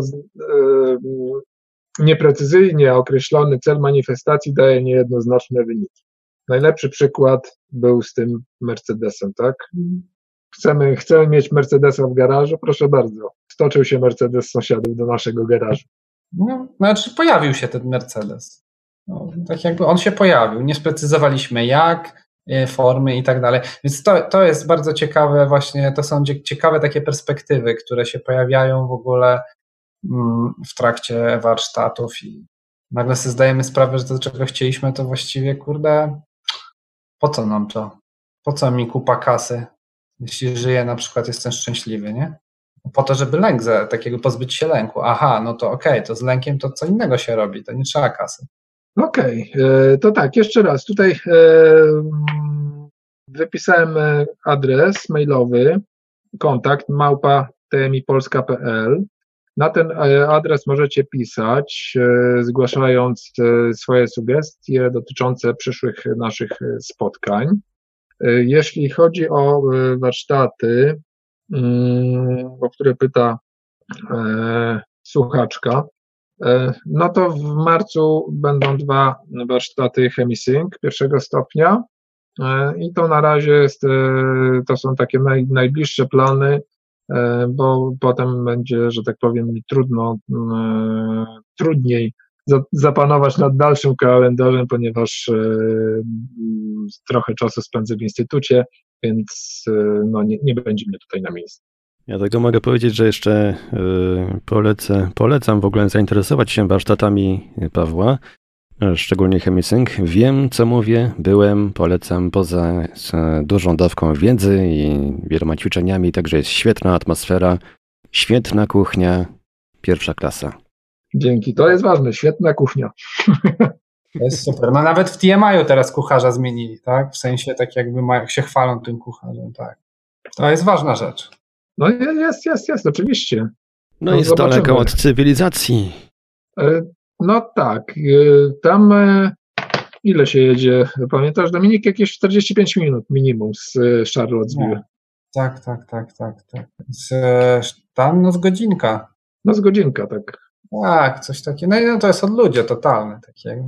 nieprecyzyjnie określony cel manifestacji daje niejednoznaczne wyniki. Najlepszy przykład był z tym Mercedesem, tak? Chcemy, chcemy mieć Mercedesa w garażu, proszę bardzo. Stoczył się Mercedes sąsiadów do naszego garażu. No, znaczy pojawił się ten Mercedes. No, tak jakby on się pojawił, nie sprecyzowaliśmy jak, e, formy i tak dalej. Więc to, to jest bardzo ciekawe, właśnie to są ciekawe takie perspektywy, które się pojawiają w ogóle mm, w trakcie warsztatów i nagle sobie zdajemy sprawę, że to, czego chcieliśmy, to właściwie, kurde, po co nam to? Po co mi kupa kasy? Jeśli żyję, na przykład jestem szczęśliwy, nie? Po to, żeby lęk, za, takiego pozbyć się lęku. Aha, no to okej, okay, to z lękiem to co innego się robi, to nie trzeba kasy. Okej, okay. E, to tak, jeszcze raz. Tutaj e, wypisałem e, adres mailowy, kontakt małpa tmipolska.pl. Na ten adres możecie pisać, zgłaszając swoje sugestie dotyczące przyszłych naszych spotkań. Jeśli chodzi o warsztaty, mm, o które pyta słuchaczka, no to w marcu będą dwa warsztaty Chemisync pierwszego stopnia i to na razie jest, to są takie naj, najbliższe plany, bo potem będzie, że tak powiem, mi trudno, trudniej zapanować nad dalszym kalendarzem, ponieważ trochę czasu spędzę w instytucie, więc no, nie, nie będzie mnie tutaj na miejscu. Ja tego mogę powiedzieć, że jeszcze polecę, polecam w ogóle zainteresować się warsztatami Pawła, szczególnie Chemisync. Wiem, co mówię, byłem, polecam poza dużą dawką wiedzy i wieloma ćwiczeniami, także jest świetna atmosfera, świetna kuchnia, pierwsza klasa. Dzięki, to jest ważne, świetna kuchnia. To jest super. No nawet w TMI teraz kucharza zmienili, tak? W sensie tak jakby się chwalą tym kucharzem, tak. To jest ważna rzecz. No jest, jest, jest, oczywiście. No, no jest zobaczymy. daleko od cywilizacji. E, no tak. E, tam e, ile się jedzie? Pamiętasz, Dominik? Jakieś 45 minut minimum z Charlottesville. Tak, tak, tak, tak, tak. Z, tam no z godzinka. No z godzinka, tak. Tak, coś takiego. No i no to jest odludzie totalne. Takie.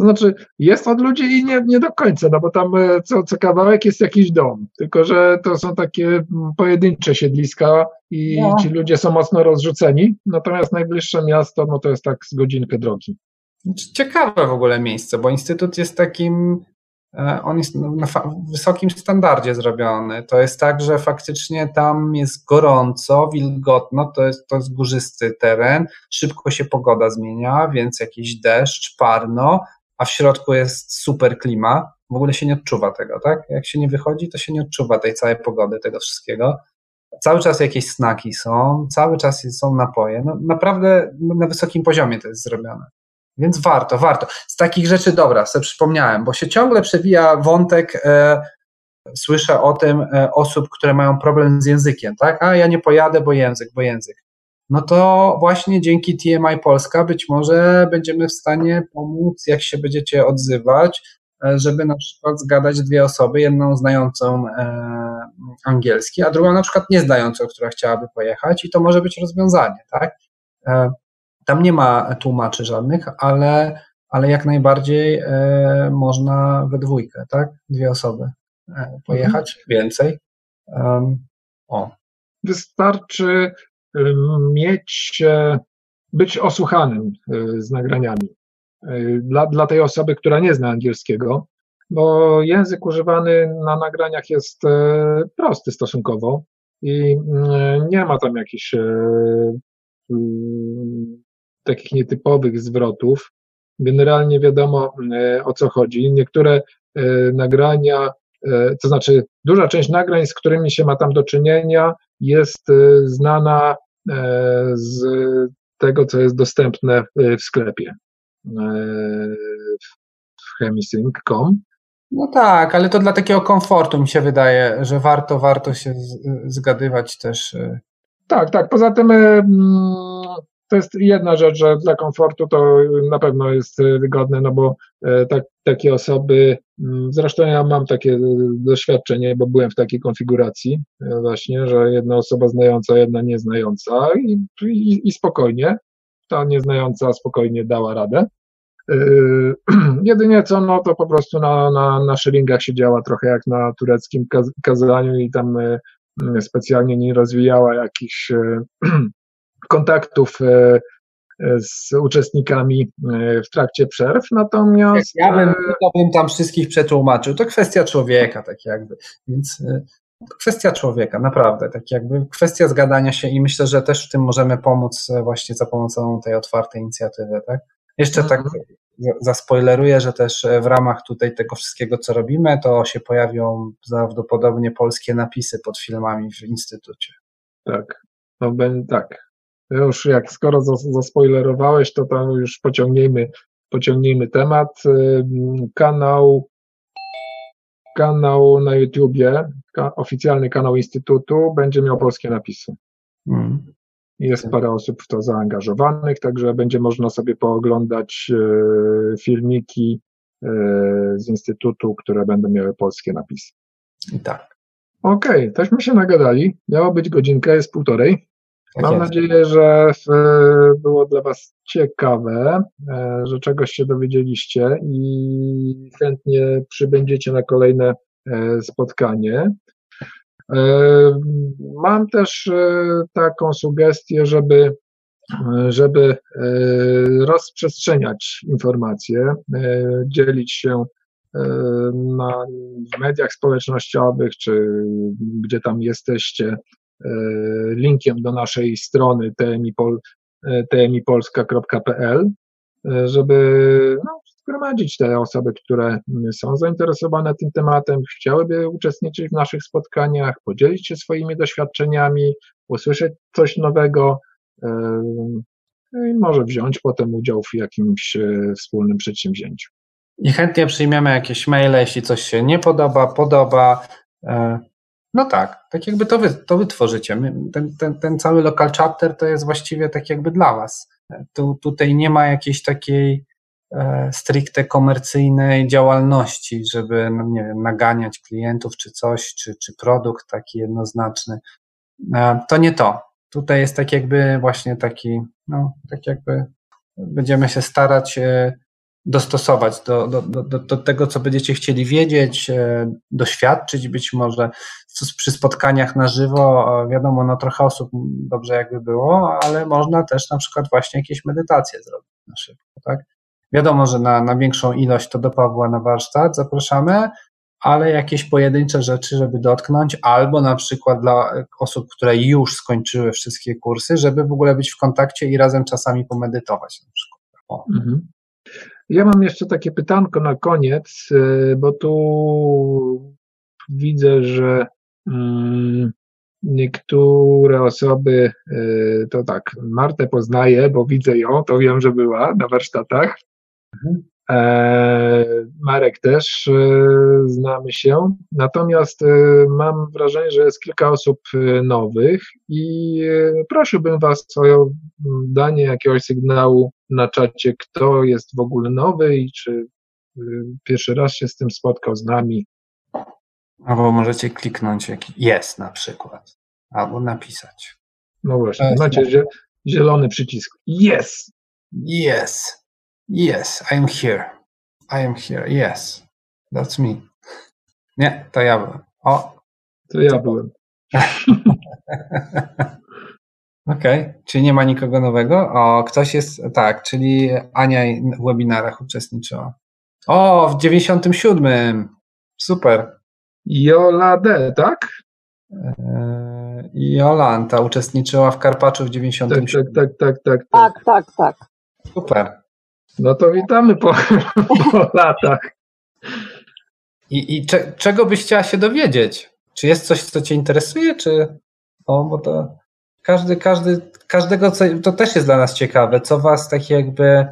To znaczy, jest od ludzi i nie, nie do końca, no bo tam e, co, co kawałek jest jakiś dom, tylko że to są takie pojedyncze siedliska i no. ci ludzie są mocno rozrzuceni, natomiast najbliższe miasto, no to jest tak z godzinkę drogi. Znaczy, ciekawe w ogóle miejsce, bo Instytut jest takim, e, on jest na wysokim standardzie zrobiony. To jest tak, że faktycznie tam jest gorąco, wilgotno, to jest, to jest górzysty teren, szybko się pogoda zmienia, więc jakiś deszcz, parno, a w środku jest super klima, w ogóle się nie odczuwa tego, tak? Jak się nie wychodzi, to się nie odczuwa tej całej pogody, tego wszystkiego. Cały czas jakieś snaki są, cały czas są napoje. No, naprawdę na wysokim poziomie to jest zrobione. Więc warto, warto. Z takich rzeczy, dobra, sobie przypomniałem, bo się ciągle przewija wątek, e, słyszę o tym e, osób, które mają problem z językiem, tak? A ja nie pojadę, bo język, bo język no to właśnie dzięki TMI Polska być może będziemy w stanie pomóc, jak się będziecie odzywać, e, żeby na przykład zgadać dwie osoby, jedną znającą e, angielski, a drugą na przykład nieznającą, która chciałaby pojechać i to może być rozwiązanie, tak? E, tam nie ma tłumaczy żadnych, ale, ale jak najbardziej można we dwójkę, tak? Dwie osoby pojechać, mhm. więcej. o. Wystarczy mieć, e, być osłuchanym e, z nagraniami e, dla, dla tej osoby, która nie zna angielskiego, bo język używany na nagraniach jest prosty stosunkowo i mm, nie ma tam jakichś mm, takich nietypowych zwrotów. Generalnie wiadomo o co chodzi. Niektóre nagrania, to znaczy duża część nagrań, z którymi się ma tam do czynienia, jest y, znana e, z tego, co jest dostępne w sklepie e, w chemisync.com. No tak, ale to dla takiego komfortu mi się wydaje, że warto, warto się zgadywać też. Tak, tak. Poza tym to jest jedna rzecz, że dla komfortu to na pewno jest e, wygodne, no bo e, tak, takie osoby, mm, zresztą ja mam takie e, doświadczenie, bo byłem w takiej konfiguracji właśnie, że jedna osoba znająca, jedna nieznająca i, i, i spokojnie, ta nieznająca spokojnie dała radę. Jedynie co, no to po prostu na, na, na szylingach się działa trochę jak na tureckim kazaniu i tam specjalnie nie rozwijała jakichś kontaktów e, e, z uczestnikami e, w trakcie przerw, natomiast... Ja bym, to bym tam wszystkich przetłumaczył, to kwestia człowieka, tak jakby, więc kwestia człowieka, naprawdę, tak jakby kwestia zgadania się i myślę, że też w tym możemy pomóc właśnie za pomocą tej otwartej inicjatywy, tak? Jeszcze tak mhm. zaspoileruję, że też w ramach tutaj tego wszystkiego, co robimy, to się pojawią prawdopodobnie polskie napisy pod filmami w Instytucie. Tak, no tak, już jak skoro zaspoilerowałeś, to tam już pociągnijmy, pociągnijmy temat. Kanał, kanał na YouTubie, oficjalny kanał Instytutu będzie miał polskie napisy. Mm. Jest parę osób w to zaangażowanych, także będzie można sobie pooglądać e, filmiki e, z Instytutu, które będą miały polskie napisy. Tak. Okej, okay, tośmy się nagadali. Miało być godzinka, jest półtorej. Tak Mam nadzieję, że było dla Was ciekawe, e, że czegoś się dowiedzieliście i chętnie przybędziecie na kolejne e, spotkanie. E, mam też taką sugestię, żeby, żeby rozprzestrzeniać informacje, dzielić się na w mediach społecznościowych, czy gdzie tam jesteście, E, linkiem do naszej strony tmipol, e, tmipolska.pl, e, żeby no, zgromadzić te osoby, które są zainteresowane tym tematem, chciałyby uczestniczyć w naszych spotkaniach, podzielić się swoimi doświadczeniami, usłyszeć coś nowego no i może wziąć potem udział w jakimś wspólnym przedsięwzięciu. I chętnie przyjmiemy jakieś maile, jeśli coś się nie podoba, podoba. No tak, tak jakby to wy, to wy tworzycie. My, ten, ten, ten cały local chapter to jest właściwie tak jakby dla was. Tu, tutaj nie ma jakiejś takiej e, stricte komercyjnej działalności, żeby, no nie wiem, naganiać klientów czy coś, czy, czy produkt taki jednoznaczny. E, to nie to. Tutaj jest tak jakby właśnie taki, no, tak jakby będziemy się starać e, dostosować do, do, do, do tego, co będziecie chcieli wiedzieć, e, doświadczyć być może przy spotkaniach na żywo. Wiadomo, no trochę osób dobrze jakby było, ale można też na przykład właśnie jakieś medytacje zrobić na szybko, tak? Wiadomo, że na, na większą ilość to do Pawła na warsztat zapraszamy, ale jakieś pojedyncze rzeczy, żeby dotknąć, albo na przykład dla osób, które już skończyły wszystkie kursy, żeby w ogóle być w kontakcie i razem czasami pomedytować na przykład. Mhm. Ja mam jeszcze takie pytanko na koniec, e, bo tu widzę, że mm, niektóre osoby, e, to tak, Martę poznaję, bo widzę ją, to wiem, że była na warsztatach. E, Marek też znamy się, natomiast mam wrażenie, że jest kilka osób nowych i prosiłbym Was o danie jakiegoś sygnału na czacie, kto jest w ogóle nowy i czy pierwszy raz się z tym spotkał z nami. Albo możecie kliknąć jak jest na przykład, albo napisać. No właśnie, macie zielony przycisk. Yes! Yes. Yes, I am here. I am here. Yes. That's me. Nie, to ja byłem. O. To ja byłem. Okej, okay. czyli nie ma nikogo nowego? O, ktoś jest, tak, czyli Ania w webinarach uczestniczyła. O, w 97. Super. Jola D, tak? Eee, Jolanta uczestniczyła w Karpaczu w 97. Tak, tak, tak, tak. Tak, tak, tak. tak. Super. No to witamy po, po latach. I, i cze, czego byś chciała się dowiedzieć? Czy jest coś, co Cię interesuje, czy. O, bo to każdy, każdy, każdego, co, to też jest dla nas ciekawe, co was tak jakby,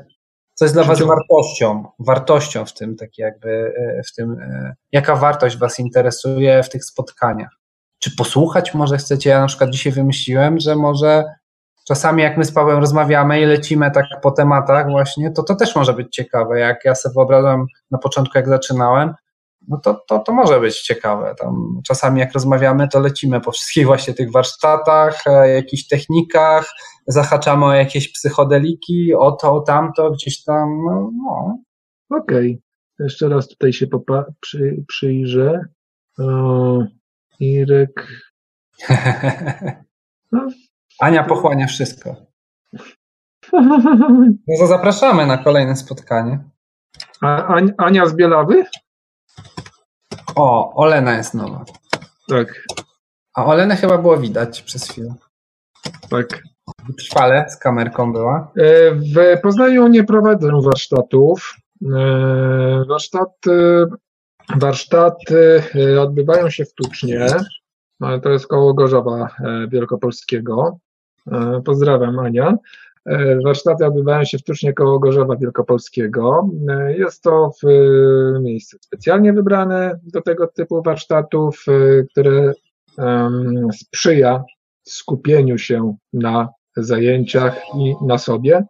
co jest dla was wartością, wartością w tym, tak jakby, e, w tym, e, jaka wartość was interesuje w tych spotkaniach. Czy posłuchać może chcecie? Ja na przykład dzisiaj wymyśliłem, że może czasami jak my z Pawłem rozmawiamy i lecimy tak po tematach właśnie, to to też może być ciekawe. Jak ja sobie wyobrażam na początku, jak zaczynałem, no to, to, to może być ciekawe. Tam czasami jak rozmawiamy, to lecimy po wszystkich właśnie tych warsztatach, e, jakichś technikach, zahaczamy o jakieś psychodeliki, o to, o tamto, gdzieś tam, no. no. Okej, okay. jeszcze raz tutaj się popa- przy, przyjrzę. O, Irek. No. Ania pochłania wszystko. No to zapraszamy na kolejne spotkanie. A, Ania z Bielawy? O, Olena jest nowa. Tak. A Olenę chyba było widać przez chwilę. Tak. Trwale z kamerką była. E, w Poznaniu nie prowadzę warsztatów. E, warsztaty, warsztaty e, odbywają się w Tucznie. To jest koło Gorzowa Wielkopolskiego. Pozdrawiam Ania. E, warsztaty odbywają się w Tucznie koło Gorzowa Wielkopolskiego. E, jest to miejsce specjalnie wybrane do tego typu warsztatów, e, które sprzyja skupieniu się na zajęciach i na sobie.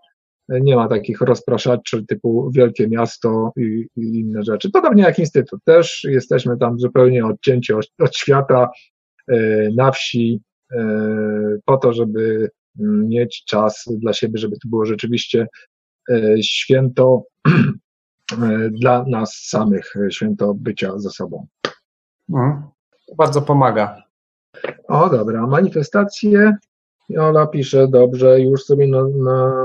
Nie ma takich rozpraszaczy typu wielkie miasto i, i inne rzeczy. Podobnie jak Instytut. Też jesteśmy tam zupełnie odcięci od, od świata, na wsi, po to, żeby mieć czas dla siebie, żeby to było rzeczywiście święto dla nas samych, święto bycia ze sobą. Mhm. bardzo pomaga. O, dobra, manifestacje. Ola pisze, dobrze, już sobie na, na,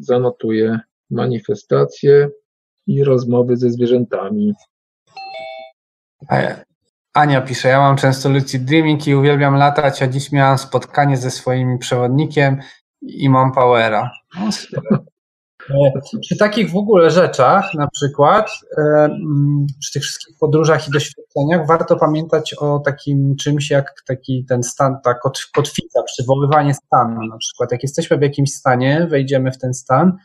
zanotuję manifestacje i rozmowy ze zwierzętami. Ania pisze, ja mam często lucid dreaming i uwielbiam latać, a dziś miałam spotkanie ze swoim przewodnikiem i mam powera. No, przy takich w ogóle rzeczach, na przykład e, mm, przy tych wszystkich podróżach i doświadczeniach, warto pamiętać o takim czymś jak taki ten stan, ta kotwica, przywoływanie stanu. Na przykład, jak jesteśmy w jakimś stanie, wejdziemy w ten stan,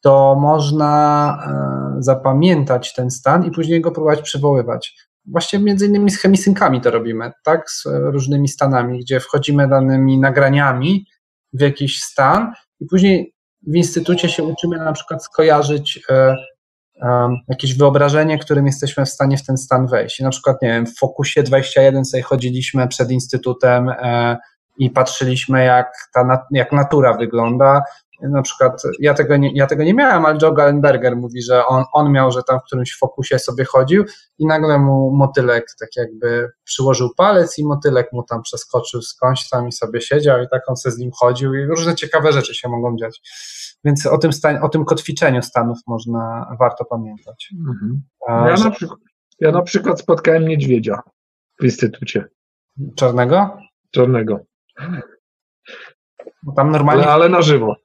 to można e, zapamiętać ten stan i później go próbować przywoływać. Właściwie między innymi z chemisynkami to robimy, tak? Z różnymi stanami, gdzie wchodzimy danymi nagraniami w jakiś stan i później w instytucie się uczymy na przykład skojarzyć e, e, jakieś wyobrażenie, którym jesteśmy w stanie w ten stan wejść. I na przykład, nie wiem, w Fokusie 21 sobie chodziliśmy przed instytutem e, i patrzyliśmy, jak, ta, jak natura wygląda, na przykład ja tego nie, ja tego nie miałem, ale Joe Gallenberger mówi, że on, on miał, że tam w którymś fokusie sobie chodził i nagle mu motylek tak jakby przyłożył palec i motylek mu tam przeskoczył skądś tam i sobie siedział i tak on sobie z nim chodził i różne ciekawe rzeczy się mogą dziać. Więc o tym, stan, o tym kotwiczeniu stanów można, warto pamiętać. Mhm. Ja, na przykład, ja na przykład spotkałem niedźwiedzia w instytucie. Czarnego? Czarnego. Tam normalnie. Ale, ale na żywo.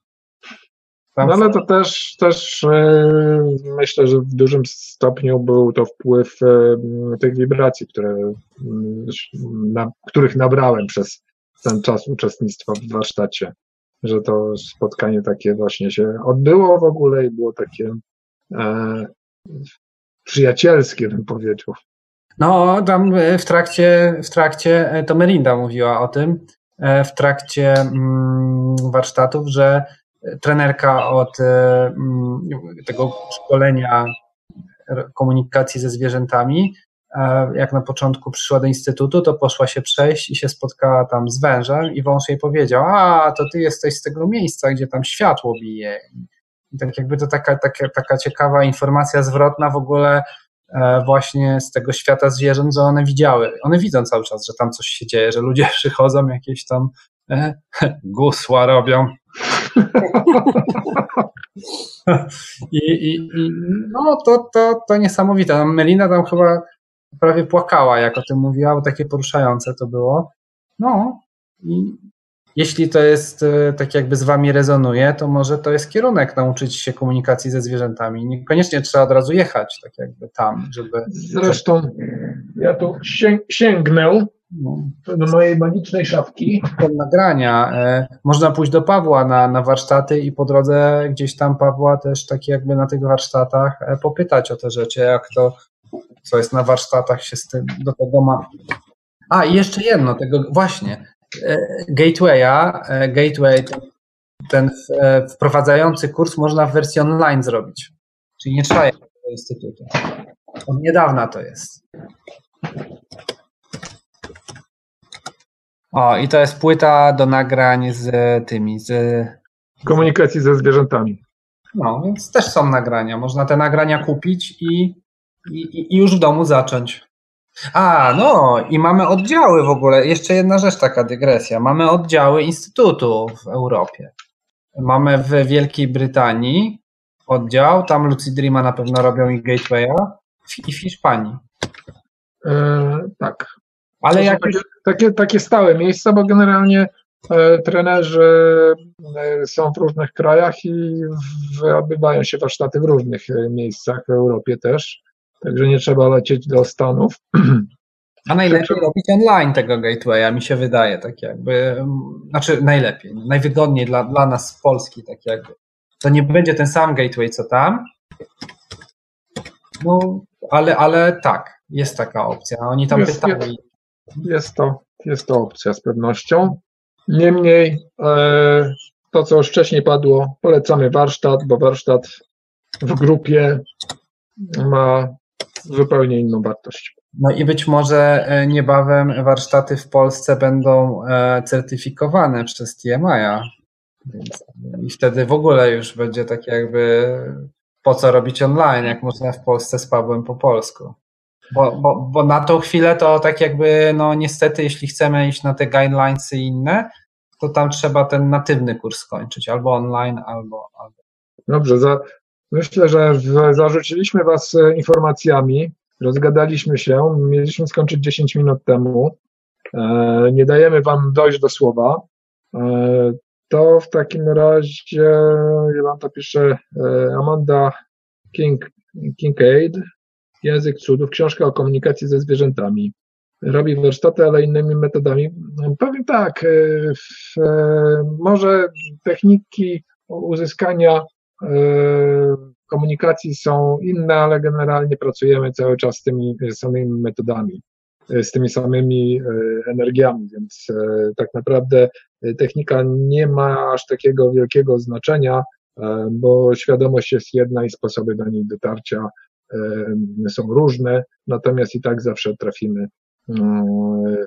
No ale to też, też e, myślę, że w dużym stopniu był to wpływ e, tych wibracji, które, mm, na, których nabrałem przez ten czas uczestnictwa w warsztacie, że to spotkanie takie właśnie się odbyło w ogóle i było takie e, przyjacielskie, bym powiedział. No, tam w trakcie, w trakcie, to Merinda mówiła o tym, w trakcie mm, warsztatów, że trenerka od e, mm, tego szkolenia komunikacji ze zwierzętami, e, jak na początku przyszła do instytutu, to poszła się przejść i się spotkała tam z wężem i wąż jej powiedział, a to ty jesteś z tego miejsca, gdzie tam światło bije. I tak jakby to taka, taka, taka ciekawa informacja zwrotna w ogóle e, właśnie z tego świata zwierząt, że one widziały. One widzą cały czas, że tam coś się dzieje, że ludzie przychodzą, jakieś tam gusła robią. I, i, I, no to, to, to niesamowite. Melina tam chyba prawie płakała, jak o tym mówiła, bo takie poruszające to było. No i jeśli to jest e, tak jakby z wami rezonuje, to może to jest kierunek nauczyć się komunikacji ze zwierzętami. Niekoniecznie trzeba od razu jechać tak jakby tam, żeby... Zresztą ja tu sięgnę. Do mojej magicznej szafki. Nagrania. E, można pójść do Pawła na, na warsztaty i po drodze gdzieś tam Pawła też tak jakby na tych warsztatach e, popytać o te rzeczy, jak to, co jest na warsztatach się z tym, do tego ma. A i jeszcze jedno, tego właśnie, e, Gatewaya, Gateway, ten, ten wprowadzający kurs można w wersji online zrobić. Czyli nie trzeba do instytutu. Od niedawna to jest. O, i to jest płyta do nagrań z tymi, z... Komunikacji ze zwierzętami. No, więc też są nagrania. Można te nagrania kupić i, i, i już w domu zacząć. A, no i mamy oddziały w ogóle. Jeszcze jedna rzecz, taka dygresja. Mamy oddziały instytutu w Europie. Mamy w Wielkiej Brytanii oddział, tam Lucid Dreama na pewno robią i Gatewaya i w Hiszpanii. E, tak. Ale jak takie, takie, takie stałe miejsca, bo generalnie e, trenerzy e, są w różnych krajach i odbywają się warsztaty w różnych e, miejscach w Europie też, także nie trzeba lecieć do Stanów. A najlepiej robić online tego gatewaya, mi się wydaje, tak jakby, znaczy najlepiej, najwygodniej dla, dla nas z Polski, tak jakby. To nie będzie ten sam gateway, co tam, no, ale, ale tak, jest taka opcja. Oni tam jest, pytali. Jest to, jest to opcja z pewnością. Niemniej e, to, co już wcześniej padło, polecamy warsztat, bo warsztat w grupie ma zupełnie inną wartość. No i być może e, niebawem warsztaty w Polsce będą e, certyfikowane przez TMI. I wtedy w ogóle już będzie tak jakby po co robić online, jak można w Polsce z Pawłem po polsku. Bo, bo, bo na tą chwilę to tak jakby, no niestety, jeśli chcemy iść na te guidelines i inne, to tam trzeba ten natywny kurs skończyć, albo online, albo. albo. Dobrze, za, myślę, że zarzuciliśmy Was e, informacjami, rozgadaliśmy się, mieliśmy skończyć 10 minut temu, e, nie dajemy Wam dojść do słowa. E, to w takim razie, to piszę, e, Amanda King, Kincaid, Język cudów, książka o komunikacji ze zwierzętami. Robi warsztaty, ale innymi metodami. Powiem tak, e, w, e, może techniki uzyskania e, komunikacji są inne, ale generalnie pracujemy cały czas z tymi samymi metodami, z tymi samymi energiami, więc tak naprawdę technika nie ma aż takiego wielkiego znaczenia, bo świadomość jest jedna i sposoby do niej dotarcia są różne, natomiast i tak zawsze trafimy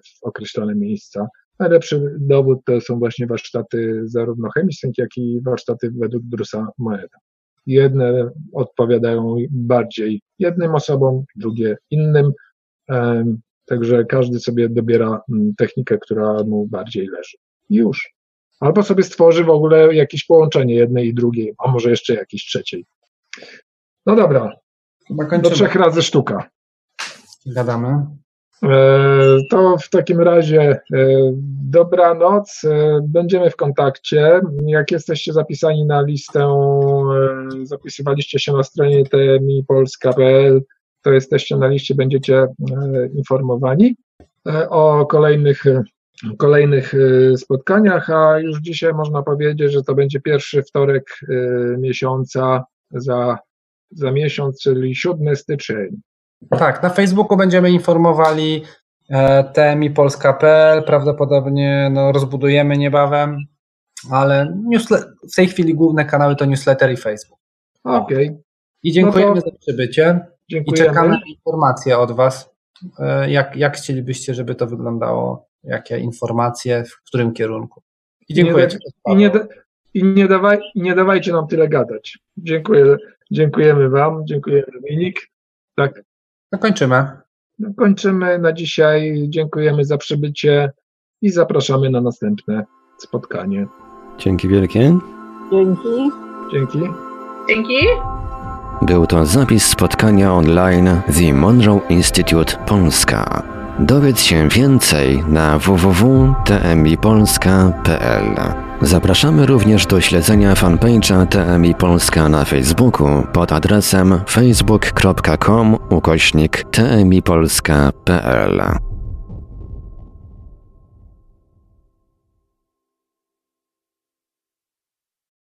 w określone miejsca. Najlepszy dowód to są właśnie warsztaty zarówno chemiczne, jak i warsztaty według Brusa Moeda. Jedne odpowiadają bardziej jednym osobom, drugie innym, także każdy sobie dobiera technikę, która mu bardziej leży. Już. Albo sobie stworzy w ogóle jakieś połączenie jednej i drugiej, a może jeszcze jakiejś trzeciej. No dobra, do trzech razy sztuka. Gadamy. E, to w takim razie e, dobranoc. E, będziemy w kontakcie. Jak jesteście zapisani na listę, zapisywaliście się na stronie tmipolska.pl, to jesteście na liście, będziecie informowani o kolejnych, kolejnych spotkaniach, a już dzisiaj można powiedzieć, że to będzie pierwszy wtorek miesiąca za za miesiąc, czyli 7 styczeń. Tak, na Facebooku będziemy informowali e, tmipolska.pl, prawdopodobnie no, rozbudujemy niebawem, ale w tej chwili główne kanały to newsletter i Facebook. Okej. Okay. I dziękujemy no za przybycie. Dziękujemy. I czekamy na informacje od Was, e, jak, jak chcielibyście, żeby to wyglądało, jakie informacje, w którym kierunku. I dziękuję. I nie, da, i nie, dawaj, nie dawajcie nam tyle gadać. Dziękuję. Dziękujemy Wam, dziękuję Dominik. Tak. No kończymy. No kończymy na dzisiaj. Dziękujemy za przybycie i zapraszamy na następne spotkanie. Dzięki wielkie. Dzięki. Dzięki. Dzięki. Był to zapis spotkania online The Monroe Institute Polska. Dowiedz się więcej na www.tmipolska.pl. Zapraszamy również do śledzenia fanpage'a TMI Polska na Facebooku pod adresem facebook.com ukośnik tmipolska.pl.